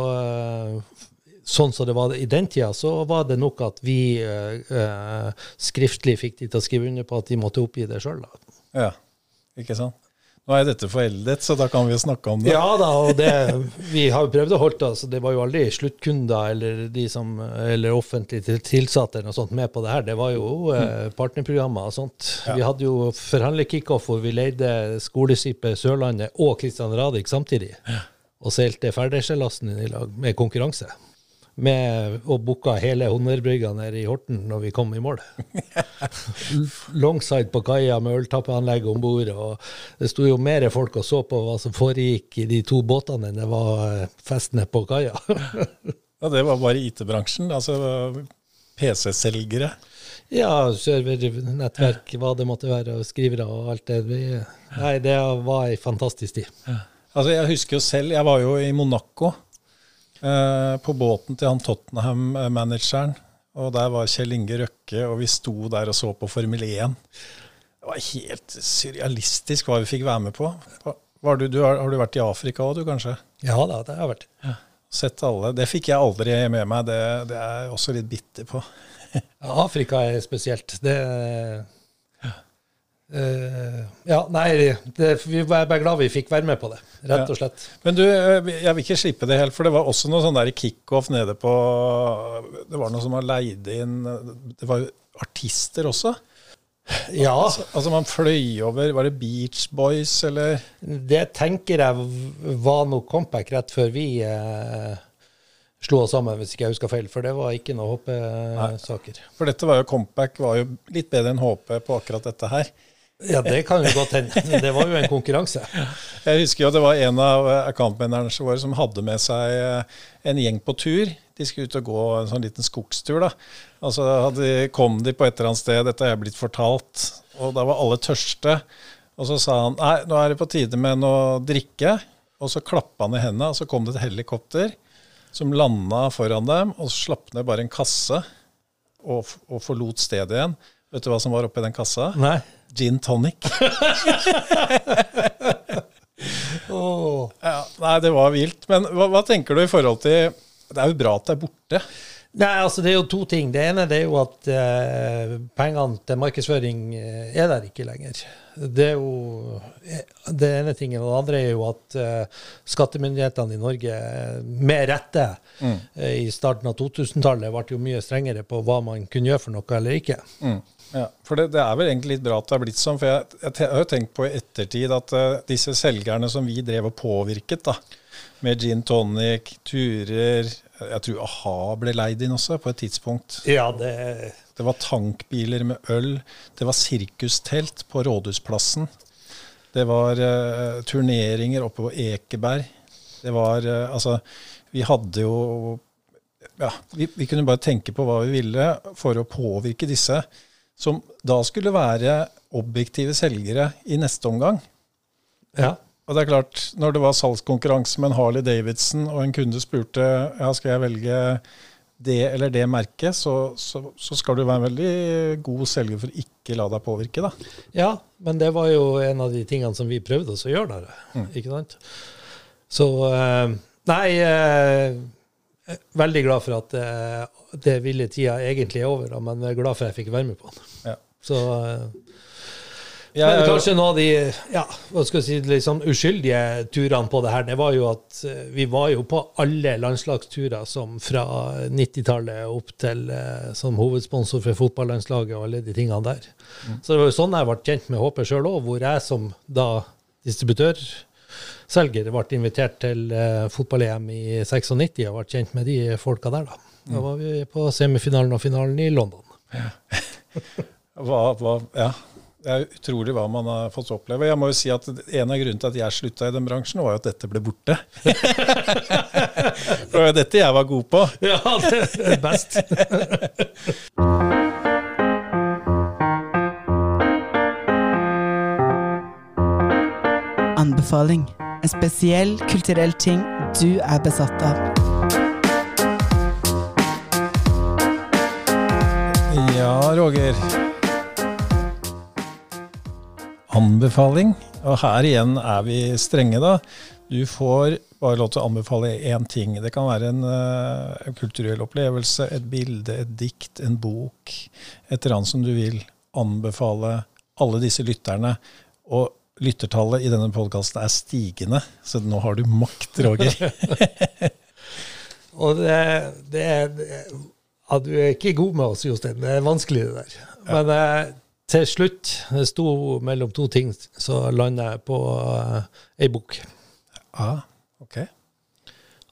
sånn som det var i den tida, så var det nok at vi eh, skriftlig fikk de til å skrive under på at de måtte oppgi det sjøl. Ja, ikke sant. Nå er dette foreldet, så da kan vi jo snakke om det. Ja da, og det, vi har jo prøvd å holde oss. Det var jo aldri sluttkunder eller, de som, eller offentlig tilsatte eller noe sånt med på det her. Det var jo eh, partnerprogrammer og sånt. Ja. Vi hadde jo forhandlerkickoff hvor vi leide skoleskipet Sørlandet og Kristian Radich samtidig. Ja. Og seilte Ferdeskjelasten i lag med konkurranse med, og booka hele honnørbrygga nede i Horten når vi kom i mål. Longside på kaia med øltappeanlegg om bord. Det sto jo mer folk og så på hva som foregikk i de to båtene enn det var eh, festene på kaia. ja, det var bare IT-bransjen? Altså PC-selgere? Ja, servernettverk, hva det måtte være, og skrivere og alt det. Nei, det var ei fantastisk tid. Ja. Altså, jeg husker jo selv, jeg var jo i Monaco. Eh, på båten til han Tottenham-manageren. Og der var Kjell Inge Røkke, og vi sto der og så på Formel 1. Det var helt surrealistisk hva vi fikk være med på. Du, du har, har, du vært i Afrika òg, du kanskje? Ja da, det har jeg vært. Ja. Sett alle. Det fikk jeg aldri med meg. Det, det er jeg også litt bitter på. ja, Afrika er spesielt. Det Uh, ja, nei, det, vi er bare glad vi fikk være med på det, rett og slett. Ja. Men du, eh, jeg vil ikke slippe det helt, for det var også noe sånn der kickoff nede på Det var noe som var leid inn Det var jo artister også? Ja. Altså, altså, man fløy over Var det Beach Boys, eller? Det tenker jeg var noe comeback rett før vi eh, slo oss sammen, hvis ikke jeg husker feil. For det var ikke noe HP-saker. For dette var jo comeback var jo litt bedre enn HP på akkurat dette her. Ja, det kan jo godt hende. Det var jo en konkurranse. Jeg husker jo det var en av accountmanagerne våre som hadde med seg eh, en gjeng på tur. De skulle ut og gå en sånn liten skogstur. da. Og så kom de på et eller annet sted, dette er jeg blitt fortalt, og da var alle tørste. Og så sa han nei, nå er det på tide med noe drikke. og så klappa han i hendene, og så kom det et helikopter som landa foran dem, og så slapp ned bare en kasse og, og forlot stedet igjen. Vet du hva som var oppi den kassa? Nei. Gin tonic. oh. Ja, nei, det var vilt. Men hva, hva tenker du i forhold til Det er jo bra at det er borte. Nei, altså Det er jo to ting. Det ene det er jo at eh, pengene til markedsføring eh, er der ikke lenger. Det er jo eh, det ene tingen. Og det andre er jo at eh, skattemyndighetene i Norge, eh, med rette, eh, i starten av 2000-tallet ble jo mye strengere på hva man kunne gjøre for noe eller ikke. Ja, for det, det er vel egentlig litt bra at det er blitt sånn. For jeg, jeg, jeg har jo tenkt på i ettertid at uh, disse selgerne som vi drev og påvirket, da, med gin tonic, turer Jeg tror a-ha ble leid inn også, på et tidspunkt. Ja, det Det var tankbiler med øl. Det var sirkustelt på Rådhusplassen. Det var uh, turneringer oppe på Ekeberg. Det var uh, Altså, vi hadde jo Ja, vi, vi kunne bare tenke på hva vi ville for å påvirke disse, som da skulle være objektive selgere i neste omgang. Ja. Og det er klart, når det var salgskonkurranse med en Harley Davidson, og en kunde spurte ja, skal jeg velge det eller det merket, så, så, så skal du være en veldig god selger for å ikke la deg påvirke. da. Ja, men det var jo en av de tingene som vi prøvde oss å gjøre der. Ikke sant? Så eh, Nei, eh, veldig glad for at uh, det ville tida egentlig er over, da, men jeg er glad for at jeg fikk være med på den. Ja. Så eh, Jeg, men kanskje noen av de ja, hva skal jeg si, sånn uskyldige turene på det her, det var jo at eh, vi var jo på alle landslagsturer som fra 90-tallet opp til eh, som hovedsponsor for fotballandslaget og alle de tingene der. Så det var jo sånn jeg ble kjent med HP sjøl òg, hvor jeg som da distributørselger ble invitert til eh, fotball-EM i 96 og ble kjent med de folka der, da. Da var vi på semifinalen og finalen i London. hva, hva, ja. Det er utrolig hva man har fått oppleve. Jeg må jo si at En av grunnene til at jeg slutta i den bransjen, var jo at dette ble borte. For det var jo dette jeg var god på. Ja, det er best. Anbefaling. En spesiell kulturell ting du er besatt av. Ja, Roger. Anbefaling. Og her igjen er vi strenge, da. Du får bare lov til å anbefale én ting. Det kan være en, eh, en kulturell opplevelse, et bilde, et dikt, en bok. Et eller annet som du vil anbefale alle disse lytterne. Og lyttertallet i denne podkasten er stigende, så nå har du makt, Roger. Og det, det, er- ja, Du er ikke god med oss, Jostein. Det er vanskelig, det der. Men eh, til slutt, det sto mellom to ting, så landa jeg på eh, ei bok. ah, ok.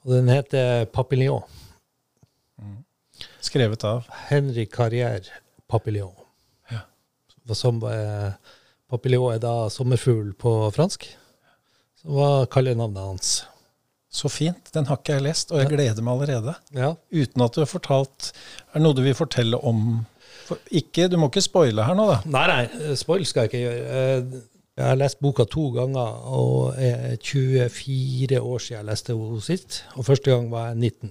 Og den heter 'Papillon'. Skrevet av Henry Carrière Papillon. Ja. Som eh, Papillon er da sommerfugl på fransk. Hva kaller navnet hans. Så fint. Den har ikke jeg lest, og jeg gleder meg allerede. Ja. uten at du har fortalt Er det noe du vil fortelle om for ikke, Du må ikke spoile her nå, da. Nei, nei, spoil skal jeg ikke gjøre. Eh, Jeg har lest boka to ganger, og er 24 år siden jeg leste henne sist. Og første gang var jeg 19.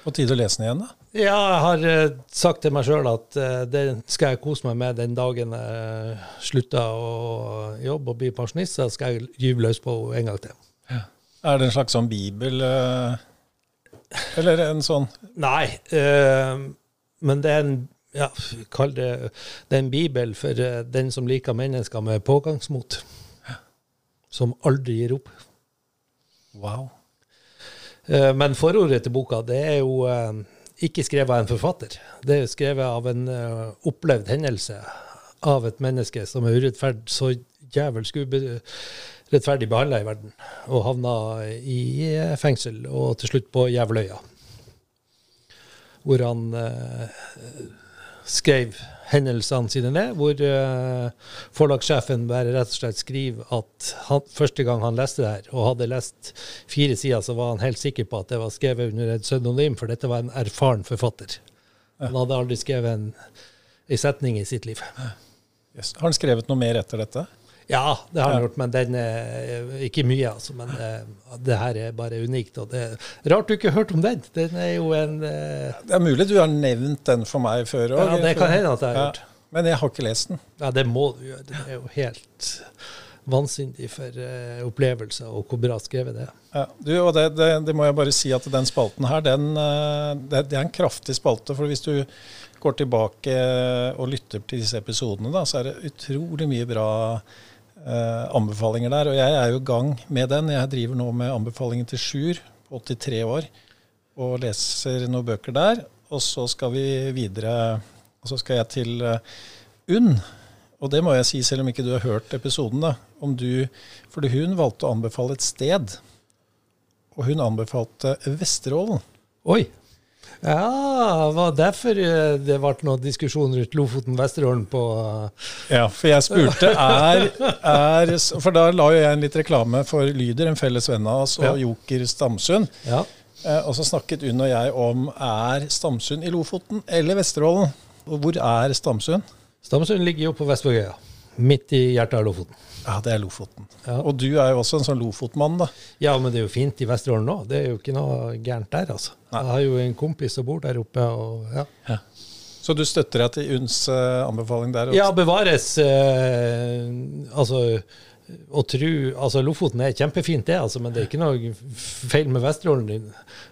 På tide å lese den igjen, da. Ja, jeg har eh, sagt til meg sjøl at eh, det skal jeg kose meg med den dagen jeg slutter å jobbe og blir pensjonist. Så skal jeg gyve løs på henne en gang til. Er det en slags sånn bibel eh, Eller en sånn Nei, eh, men det er en ja, kall det, det er en bibel for den som liker mennesker med pågangsmot. Som aldri gir opp. Wow. Eh, Men forordet til boka det er jo eh, ikke skrevet av en forfatter. Det er skrevet av en eh, opplevd hendelse av et menneske som er urettferd, så jævelsk urettferdig behandla i verden, og havna i fengsel og til slutt på Jævløya. Hvor han skrev hendelsene sine ned, hvor uh, forlagssjefen bare rett og slett skriver at han, første gang han leste det her, og hadde lest fire sider, så var han helt sikker på at det var skrevet under et pseudonym, for dette var en erfaren forfatter. Han hadde aldri skrevet en, en setning i sitt liv. Yes. Har han skrevet noe mer etter dette? Ja, det har jeg gjort, men den er ikke mye, altså. Men eh, det her er bare unikt. Og det er rart du ikke har hørt om den. Den er jo en eh, Det er mulig du har nevnt den for meg før òg. Ja, det kan hende at jeg har gjort. Men jeg har ikke lest den. Ja, det må du gjøre. Den er jo helt vansinnig for uh, opplevelser, og hvor bra skrevet det er. Ja, du, og det, det, det må jeg bare si at den spalten her, den, eh, det, det er en kraftig spalte. For hvis du går tilbake og lytter til disse episodene, da, så er det utrolig mye bra eh, anbefalinger der. Og jeg er jo i gang med den. Jeg driver nå med anbefalingen til Sjur 83 år og leser noen bøker der. Og så skal vi videre, og så skal jeg til eh, UNN. Og det må jeg si, selv om ikke du har hørt episoden, da. Om du, fordi hun valgte å anbefale et sted. Og hun anbefalte Vesterålen. Oi! Ja, det var derfor eh, det ble noen diskusjon rundt Lofoten-Vesterålen på eh, Ja, for jeg spurte er, er For da la jo jeg en litt reklame for Lyder, en felles venn av oss, og Ja. Joker Stamsund. Ja. Eh, Og så snakket Unn og jeg om er Stamsund i Lofoten eller Vesterålen. Og hvor er Stamsund? Stamsund ligger jo på Vestvågøya, midt i hjertet av Lofoten. Ja, det er Lofoten. Ja. Og du er jo også en sånn Lofotmann, da. Ja, men det er jo fint i Vesterålen nå. Det er jo ikke noe gærent der, altså. Nei. Jeg har jo en kompis som bor der oppe, og ja. Så du støtter deg til Unns eh, anbefaling der? også? Ja, bevares eh, Altså, å tro Altså, Lofoten er kjempefint, det, altså, men det er ikke noe feil med Vesterålen,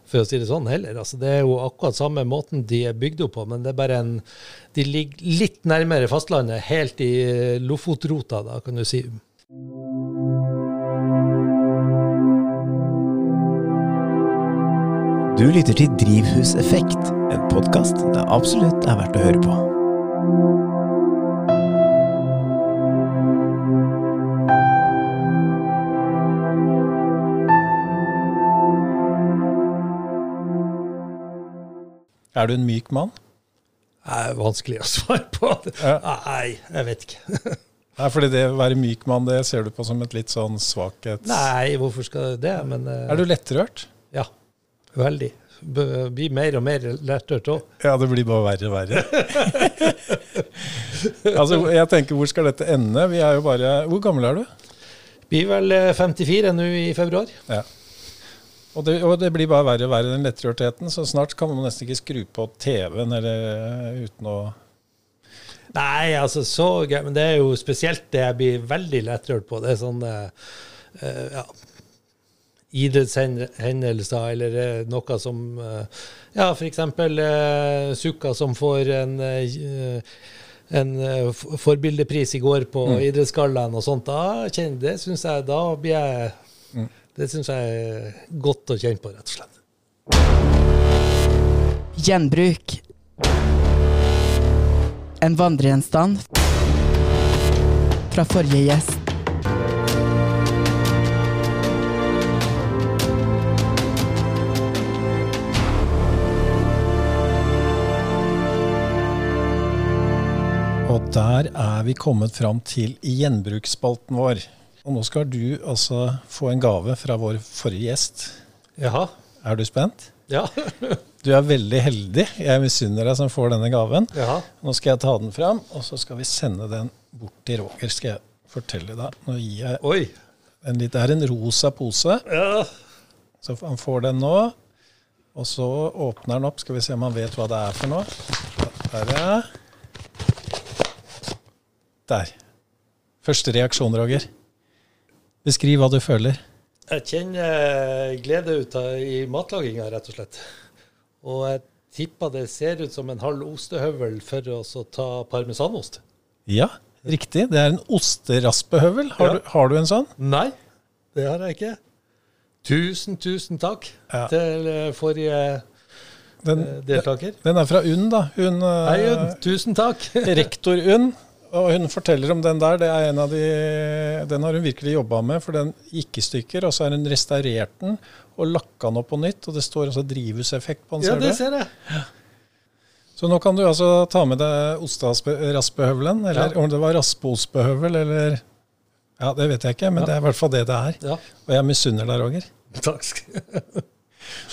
for å si det sånn, heller. Altså, det er jo akkurat samme måten de er bygd opp på, men det er bare en De ligger litt nærmere fastlandet, helt i eh, Lofotrota, da, kan du si. Du lytter til Drivhuseffekt, en podkast det absolutt er verdt å høre på. Er du en myk mann? Det er vanskelig å svare på. Nei, jeg vet ikke. Nei, fordi det å være myk mann, det ser du på som et litt sånn svakhet... Nei, hvorfor skal det? Men uh, Er du lettrørt? ja, veldig. B- Blir mer og mer lettrørt òg. Ja, det blir bare verre og verre. altså, jeg tenker, hvor skal dette ende? Vi er jo bare Hvor gammel er du? Blir vel eh, 54 nå i februar. Ja. Og det, og det blir bare verre og verre, den lettrørtheten. Så snart kan man nesten ikke skru på TV-en eller uten å Nei, altså så gøy. Men det er jo spesielt det jeg blir veldig lettrørt på. Det er sånn eh, ja, idrettshendelser eller eh, noe som Ja, f.eks. Uh, Sukka som får en uh, en forbildepris i går på Idrettsgallaen og sånt. Da kjenner, det syns jeg Da blir jeg Det syns jeg er godt å kjenne på, rett og slett. Gjenbruk. En vandregjenstand fra forrige gjest. Og der er vi kommet fram til gjenbruksspalten vår. Og nå skal du altså få en gave fra vår forrige gjest. Jaha. Er du spent? Ja. Du er veldig heldig. Jeg misunner deg som får denne gaven. Jaha. Nå skal jeg ta den fram, og så skal vi sende den bort til Roger. Skal jeg fortelle deg. Nå gir jeg Oi. en litt, Det er en rosa pose, Ja. så han får den nå. Og så åpner han opp. Skal vi se om han vet hva det er for noe. Der, ja. Der. Første reaksjon, Roger. Beskriv hva du føler. Jeg kjenner glede ut av, i matlaginga, rett og slett. Og jeg tipper det ser ut som en halv ostehøvel for å ta parmesanost. Ja, riktig. Det er en osteraspehøvel. Har, Ja. du, har du en sånn? Nei, det har jeg ikke. Tusen, tusen takk Ja. til eh, forrige Den, eh, deltaker. den er fra Unn, da. Hun, eh, Hei, Unn. Tusen takk. rektor Unn. Og hun forteller om den der. Det er en av de, den har hun virkelig jobba med, for den gikk i stykker. Og så har hun restaurert den og lakka den opp på nytt. Og det står også drivhuseffekt på den. Ja, det ser jeg. Så nå kan du altså ta med deg osteraspehøvelen, eller Ja. om det var raspeostbehøvel, eller Ja, det vet jeg ikke, men Ja. det er i hvert fall det det er. Ja, Og jeg misunner deg, Roger. takk skal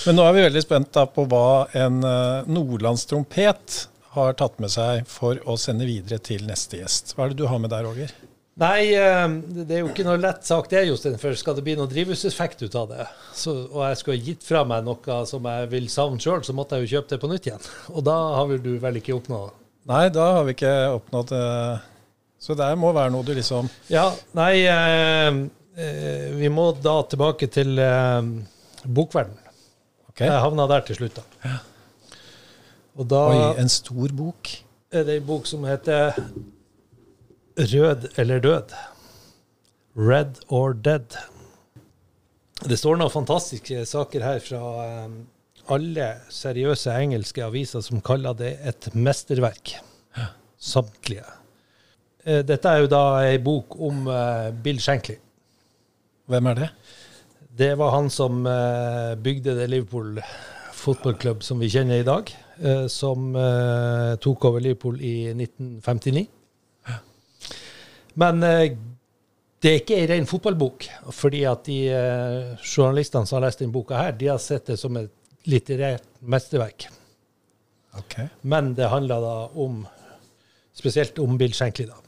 Men nå er vi veldig spent på hva en uh, nordlandstrompet har tatt med seg for å sende videre til neste gjest. Hva er det du har med deg, Roger? Nei, eh, det er jo ikke noe lett sak det, Jostein. For skal det bli noe drivhuseffekt ut av det, så, og jeg skulle gitt fra meg noe som jeg vil savne sjøl, så måtte jeg jo kjøpe det på nytt igjen. Og da har vel du vel ikke oppnådd Nei, da har vi ikke oppnådd det. Så det må være noe du liksom Ja, nei eh, eh, Vi må da tilbake til eh, bokverden. Okay. Jeg havna der til slutt, da. Og da Oi, en stor bok. er det ei bok som heter Rød eller død. Red or dead. Det står noen fantastiske saker her fra eh, alle seriøse engelske aviser som kaller det et mesterverk. Samtlige. Eh, Dette er jo da ei bok om eh, Bill Shankly. Hvem er det? Det var han som bygde det Liverpool fotballklubb som vi kjenner i dag. Eh, som eh, tok over Liverpool i 1959. Men eh, det er ikke ei ren fotballbok. Fordi at de journalistene som har lest denne boka, her, de har sett det som et litterært mesterverk. Okay. Men det handler da om spesielt om Bill Shankly, da.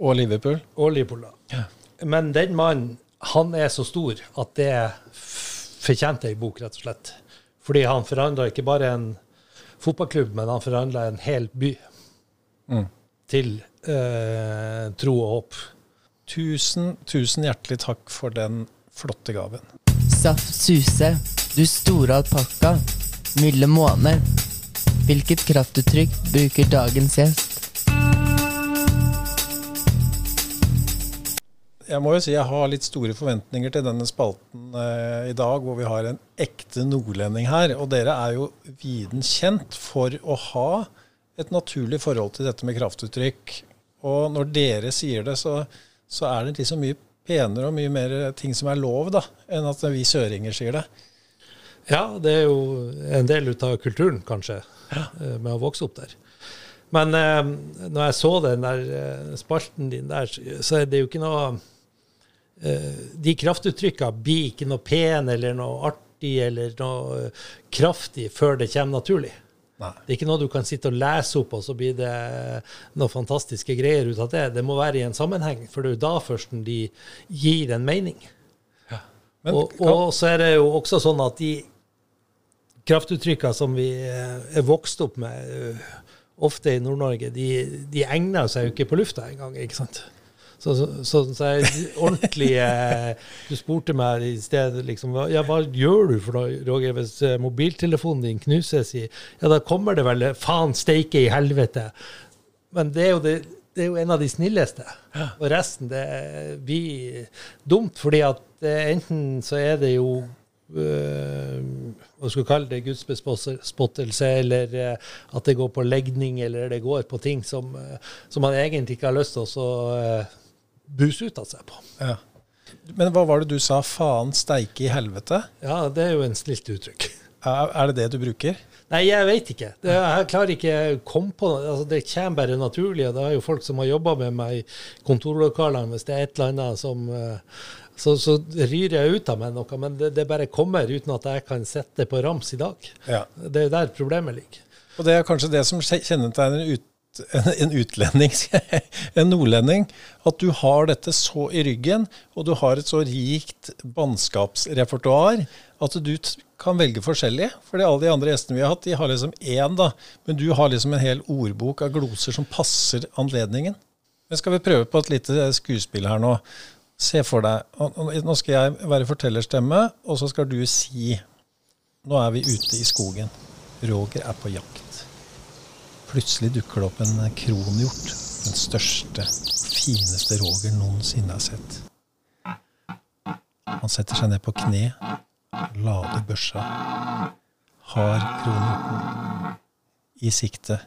Og Liverpool? Og Liverpool, da. Men den mannen, han er så stor at det fortjente ei bok, rett og slett. Fordi han forandra ikke bare en fotballklubb, men han forhandla en hel by Mm. til eh, tro og håp. Tusen, tusen hjertelig takk for den flotte gaven. Saft Suse, du store alpakka. Milde måne. Hvilket kraftuttrykk bruker dagens gjest? Jeg må jo si jeg har litt store forventninger til denne spalten eh, i dag, hvor vi har en ekte nordlending her. Og dere er jo viden kjent for å ha et naturlig forhold til dette med kraftuttrykk. Og når dere sier det, så, så er det liksom mye penere og mye mer ting som er lov, da, enn at vi søringer sier det. Ja, det er jo en del ut av kulturen, kanskje, ja. med å vokse opp der. Men eh, når jeg så den der eh, spalten din der, så er det jo ikke noe eh, De kraftuttrykka blir ikke noe pen eller noe artig eller noe eh, kraftig før det kommer naturlig. Nei. Det er ikke noe du kan sitte og lese opp, og så blir det noen fantastiske greier ut av det. Det må være i en sammenheng, for det er jo da først de gir en mening. Men og, og så er det jo også sånn at de kraftuttrykka som vi eh, er vokst opp med, eh, ofte i Nord-Norge, de, de egner seg jo ikke på lufta engang, ikke sant? Så, så, så, så jeg ordentlig eh, Du spurte meg i sted liksom, ja, hva gjør du for noe, Roger, hvis eh, mobiltelefonen din knuses i Ja, da kommer det vel faen steike i helvete. Men det er jo, det, det er jo en av de snilleste. Og resten det blir dumt, fordi at eh, enten så er det jo øh, hva skal vi kalle det, gudsbespottelse, eller eh, at det går på legning, eller det går på ting som, eh, som man egentlig ikke har lyst til å så, eh, ut av seg på. Ja. Men hva var det du sa? Faen steike i helvete? Ja, det er jo en snilt uttrykk. Er, det det du bruker? Nei, jeg vet ikke. Det, jeg klarer ikke å komme på noe. Altså, det kommer bare naturlig. Det er jo folk som har jobba med meg i kontorlokalene. Hvis det er et eller annet som eh, Så, så ryr jeg ut av meg noe. Men det, det bare kommer uten at jeg kan sette det på rams i dag. Ja. Det er jo der problemet ligger. Og det er kanskje det som kjennetegner en, ut, en, en utlending, en nordlending. At du har dette så i ryggen, og du har et så rikt bannskapsrepertoar at du kan velge forskjellig. Fordi alle de andre gjestene vi har hatt, de har liksom én, da. Men du har liksom en hel ordbok av gloser som passer anledningen. Men skal vi prøve på et lite skuespill her nå? Se for deg Nå skal jeg være fortellerstemme, og så skal du si Nå er vi ute i skogen. Roger er på jakt. Plutselig dukker det opp en kronhjort. Den største, fineste Roger noensinne har sett. Han setter seg ned på kne, lader børsa, har kronhjorten i sikte,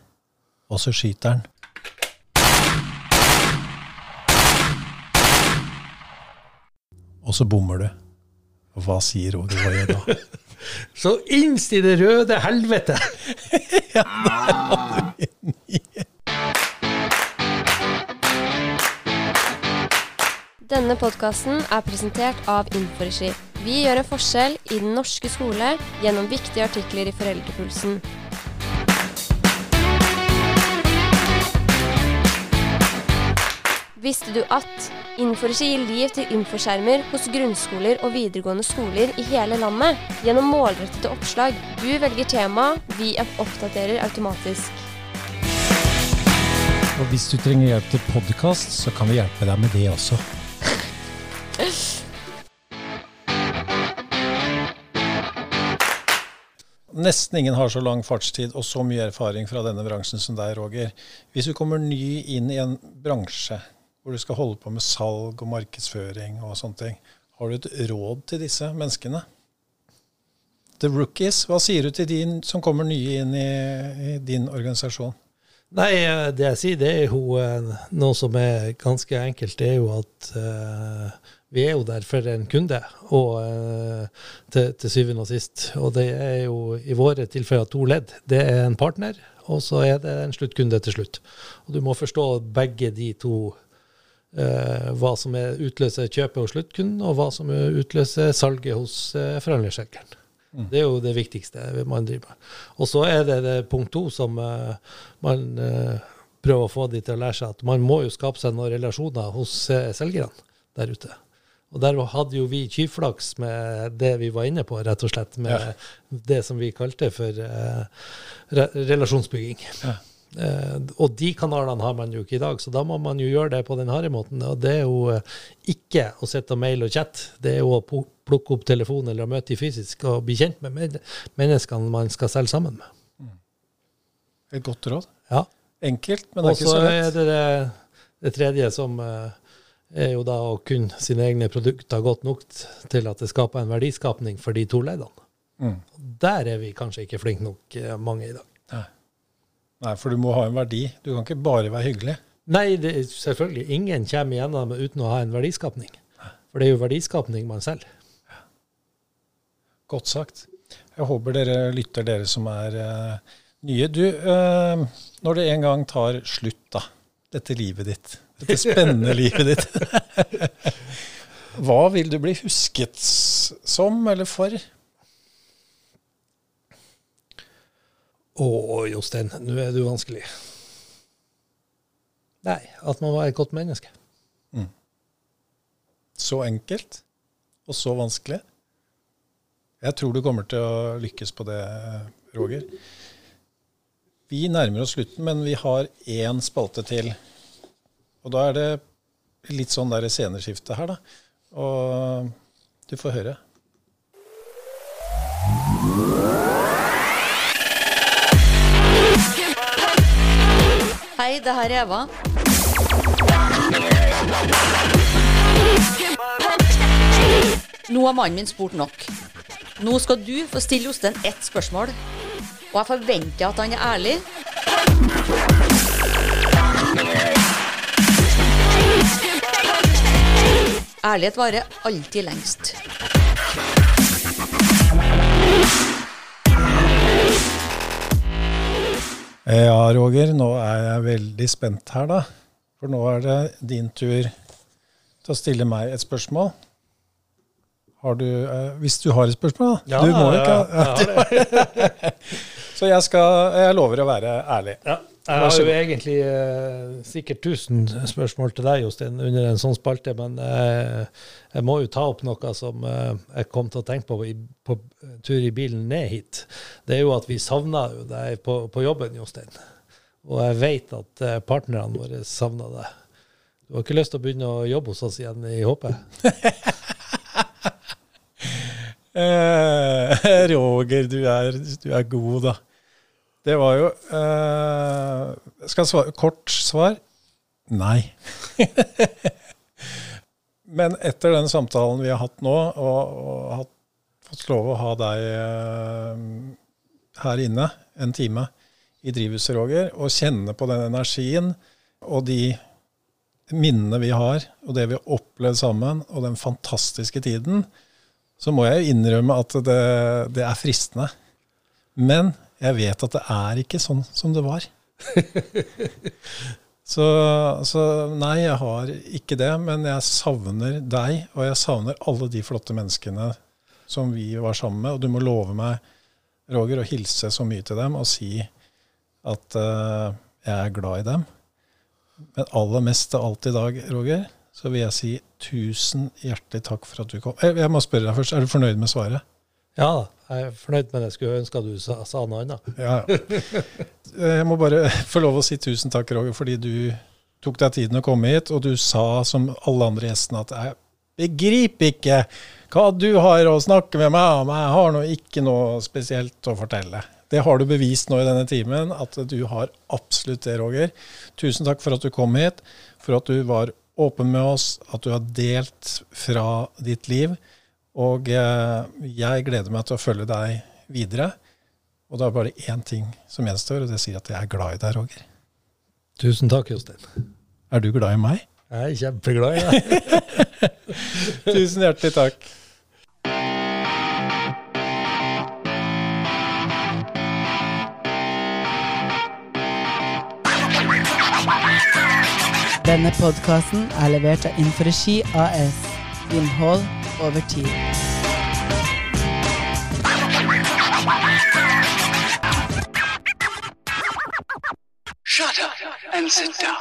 og så skyter han. Og så bommer du. Hva sier Roger Woie da? Så innst i det røde helvete! Denne podkasten er presentert av Inforegi. Vi gjør en forskjell i den norske skole gjennom viktige artikler i Foreldrepulsen. Visste du at Inforegi gir liv til infoskjermer hos grunnskoler og videregående skoler i hele landet gjennom målrettede oppslag. Du velger tema, vi oppdaterer automatisk. Og hvis du trenger hjelp til podkast, så kan vi hjelpe deg med det også. Nesten ingen har så lang fartstid og så mye erfaring fra denne bransjen som deg, Roger. Hvis du kommer ny inn i en bransje hvor du skal holde på med salg og markedsføring og sånne ting, har du et råd til disse menneskene? The rookies, hva sier du til de som kommer nye inn i, i din organisasjon? Nei, eh, det jeg sier, det er jo eh, noe som er ganske enkelt. Det er jo at uh, vi er jo der for en kunde, og uh, til, til, syvende og sist. Og det er jo i våre tilfeller to ledd. Det er en partner, og så er det en sluttkunde til slutt. Og du må forstå begge de to. Uh, hva som utløser kjøpet hos sluttkunden, og hva som utløser salget hos uh, forhandlerselgeren. Det er jo det viktigste man driver med. Og så er det, det punkt to som uh, man prøver å få de til å lære seg, at man må jo skape seg noen relasjoner hos selgerne der ute. Og der hadde jo vi tyvflaks med det vi var inne på, rett og slett. Med ja. det som vi kalte for re relasjonsbygging. Ja. Uh, og de kanalene har man jo ikke i dag, så da må man jo gjøre det på den harde måten. Og det er jo uh, ikke å sitte og maile og chatte, det er jo å plukke opp telefonen eller møte dem fysisk og bli kjent med menneskene man skal selge sammen med. Mm. Et godt råd. Ja. Enkelt, men det er ikke så lett. Og så er det det, det tredje som uh, er jo da å kunne sine egne produkter godt nok til at det skaper en verdiskapning for de to leddene. Mm. Der er vi kanskje ikke flinke nok, eh, mange i dag. Nei. Nei. for du må ha en verdi. Du kan ikke bare være hyggelig. Nei, det, selvfølgelig. Ingen kommer igjennom uten å ha en verdiskapning. For det er jo verdiskapning man selger. Godt sagt. Jeg håper dere lytter, dere som er uh, nye. Du, uh, når det en gang tar slutt, da, dette livet ditt dette spennende livet ditt. Hva vil du bli husket som eller for? Å, Jostein, nå er du vanskelig. Nei, at man var et godt menneske. Mm. Så enkelt og så vanskelig. Jeg tror du kommer til å lykkes på det, Roger. Vi nærmer oss slutten, men vi har én spalte til. Og da er det litt sånn der sceneskifte her, da. Og du får høre. Hei, det her er Eva. Nå har mannen min spurt nok. Nå skal du få stille Jostein ett spørsmål. Og jeg forventer at han er ærlig. Ærlighet varer alltid lengst. Ja, Roger, nå er jeg veldig spent her, da. For nå er det din tur til å stille meg et spørsmål. Har du, eh, hvis du har et spørsmål, da. Ja, du må ikke ja, ja, Så jeg, skal, jeg lover å være ærlig. Ja. Jeg har jo egentlig eh, sikkert 1000 spørsmål til deg, Jostein, under en sånn spalte, men eh, jeg må jo ta opp noe som eh, jeg kom til å tenke på i, på tur i bilen ned hit. Det er jo at vi savna deg på, på, jobben, Jostein. Og jeg vet at eh, partnerne våre savna deg. Du har ikke lyst til å begynne å jobbe hos oss igjen i HP? Eh, Roger, du er, du er god, da. Det var jo uh, Skal jeg svare kort svar? Nei. Men etter den samtalen vi har hatt nå, og, og hatt, fått lov å ha deg uh, her inne en time i drivhuset, Roger, og kjenne på den energien og de minnene vi har, og det vi har opplevd sammen, og den fantastiske tiden, så må jeg jo innrømme at det, det er fristende. Men jeg vet at det er ikke sånn som det var. så, så, nei, jeg har ikke det. Men jeg savner deg, og jeg savner alle de flotte menneskene som vi var sammen med. Og du må love meg, Roger, å hilse så mye til dem og si at uh, jeg er glad i dem. Men aller mest av alt i dag, Roger, så vil jeg si tusen hjertelig takk for at du kom. Jeg, jeg må spørre deg først, er du fornøyd med svaret? Ja da, jeg er fornøyd med det. Skulle ønske du sa, sa noe annet. Ja, ja. Jeg må bare få lov å si tusen takk, Roger, fordi du tok deg tiden å komme hit, og du sa som alle andre gjestene at jeg begriper ikke hva du har å snakke med meg om, jeg har nå ikke noe spesielt å fortelle. Det har du bevist nå i denne timen, at du har absolutt det, Roger. Tusen takk for at du kom hit, for at du var åpen med oss, at du har delt fra ditt liv. Og eh, jeg gleder meg til å følge deg videre. Og det er bare én ting som gjenstår, og det sier at jeg er glad i deg, Roger. Tusen takk, Jostein. Er du glad i meg? Jeg er kjempeglad i deg. Tusen hjertelig takk. Denne podkasten er levert av Inforegi AS. Innhold over tid. Shut up and sit down.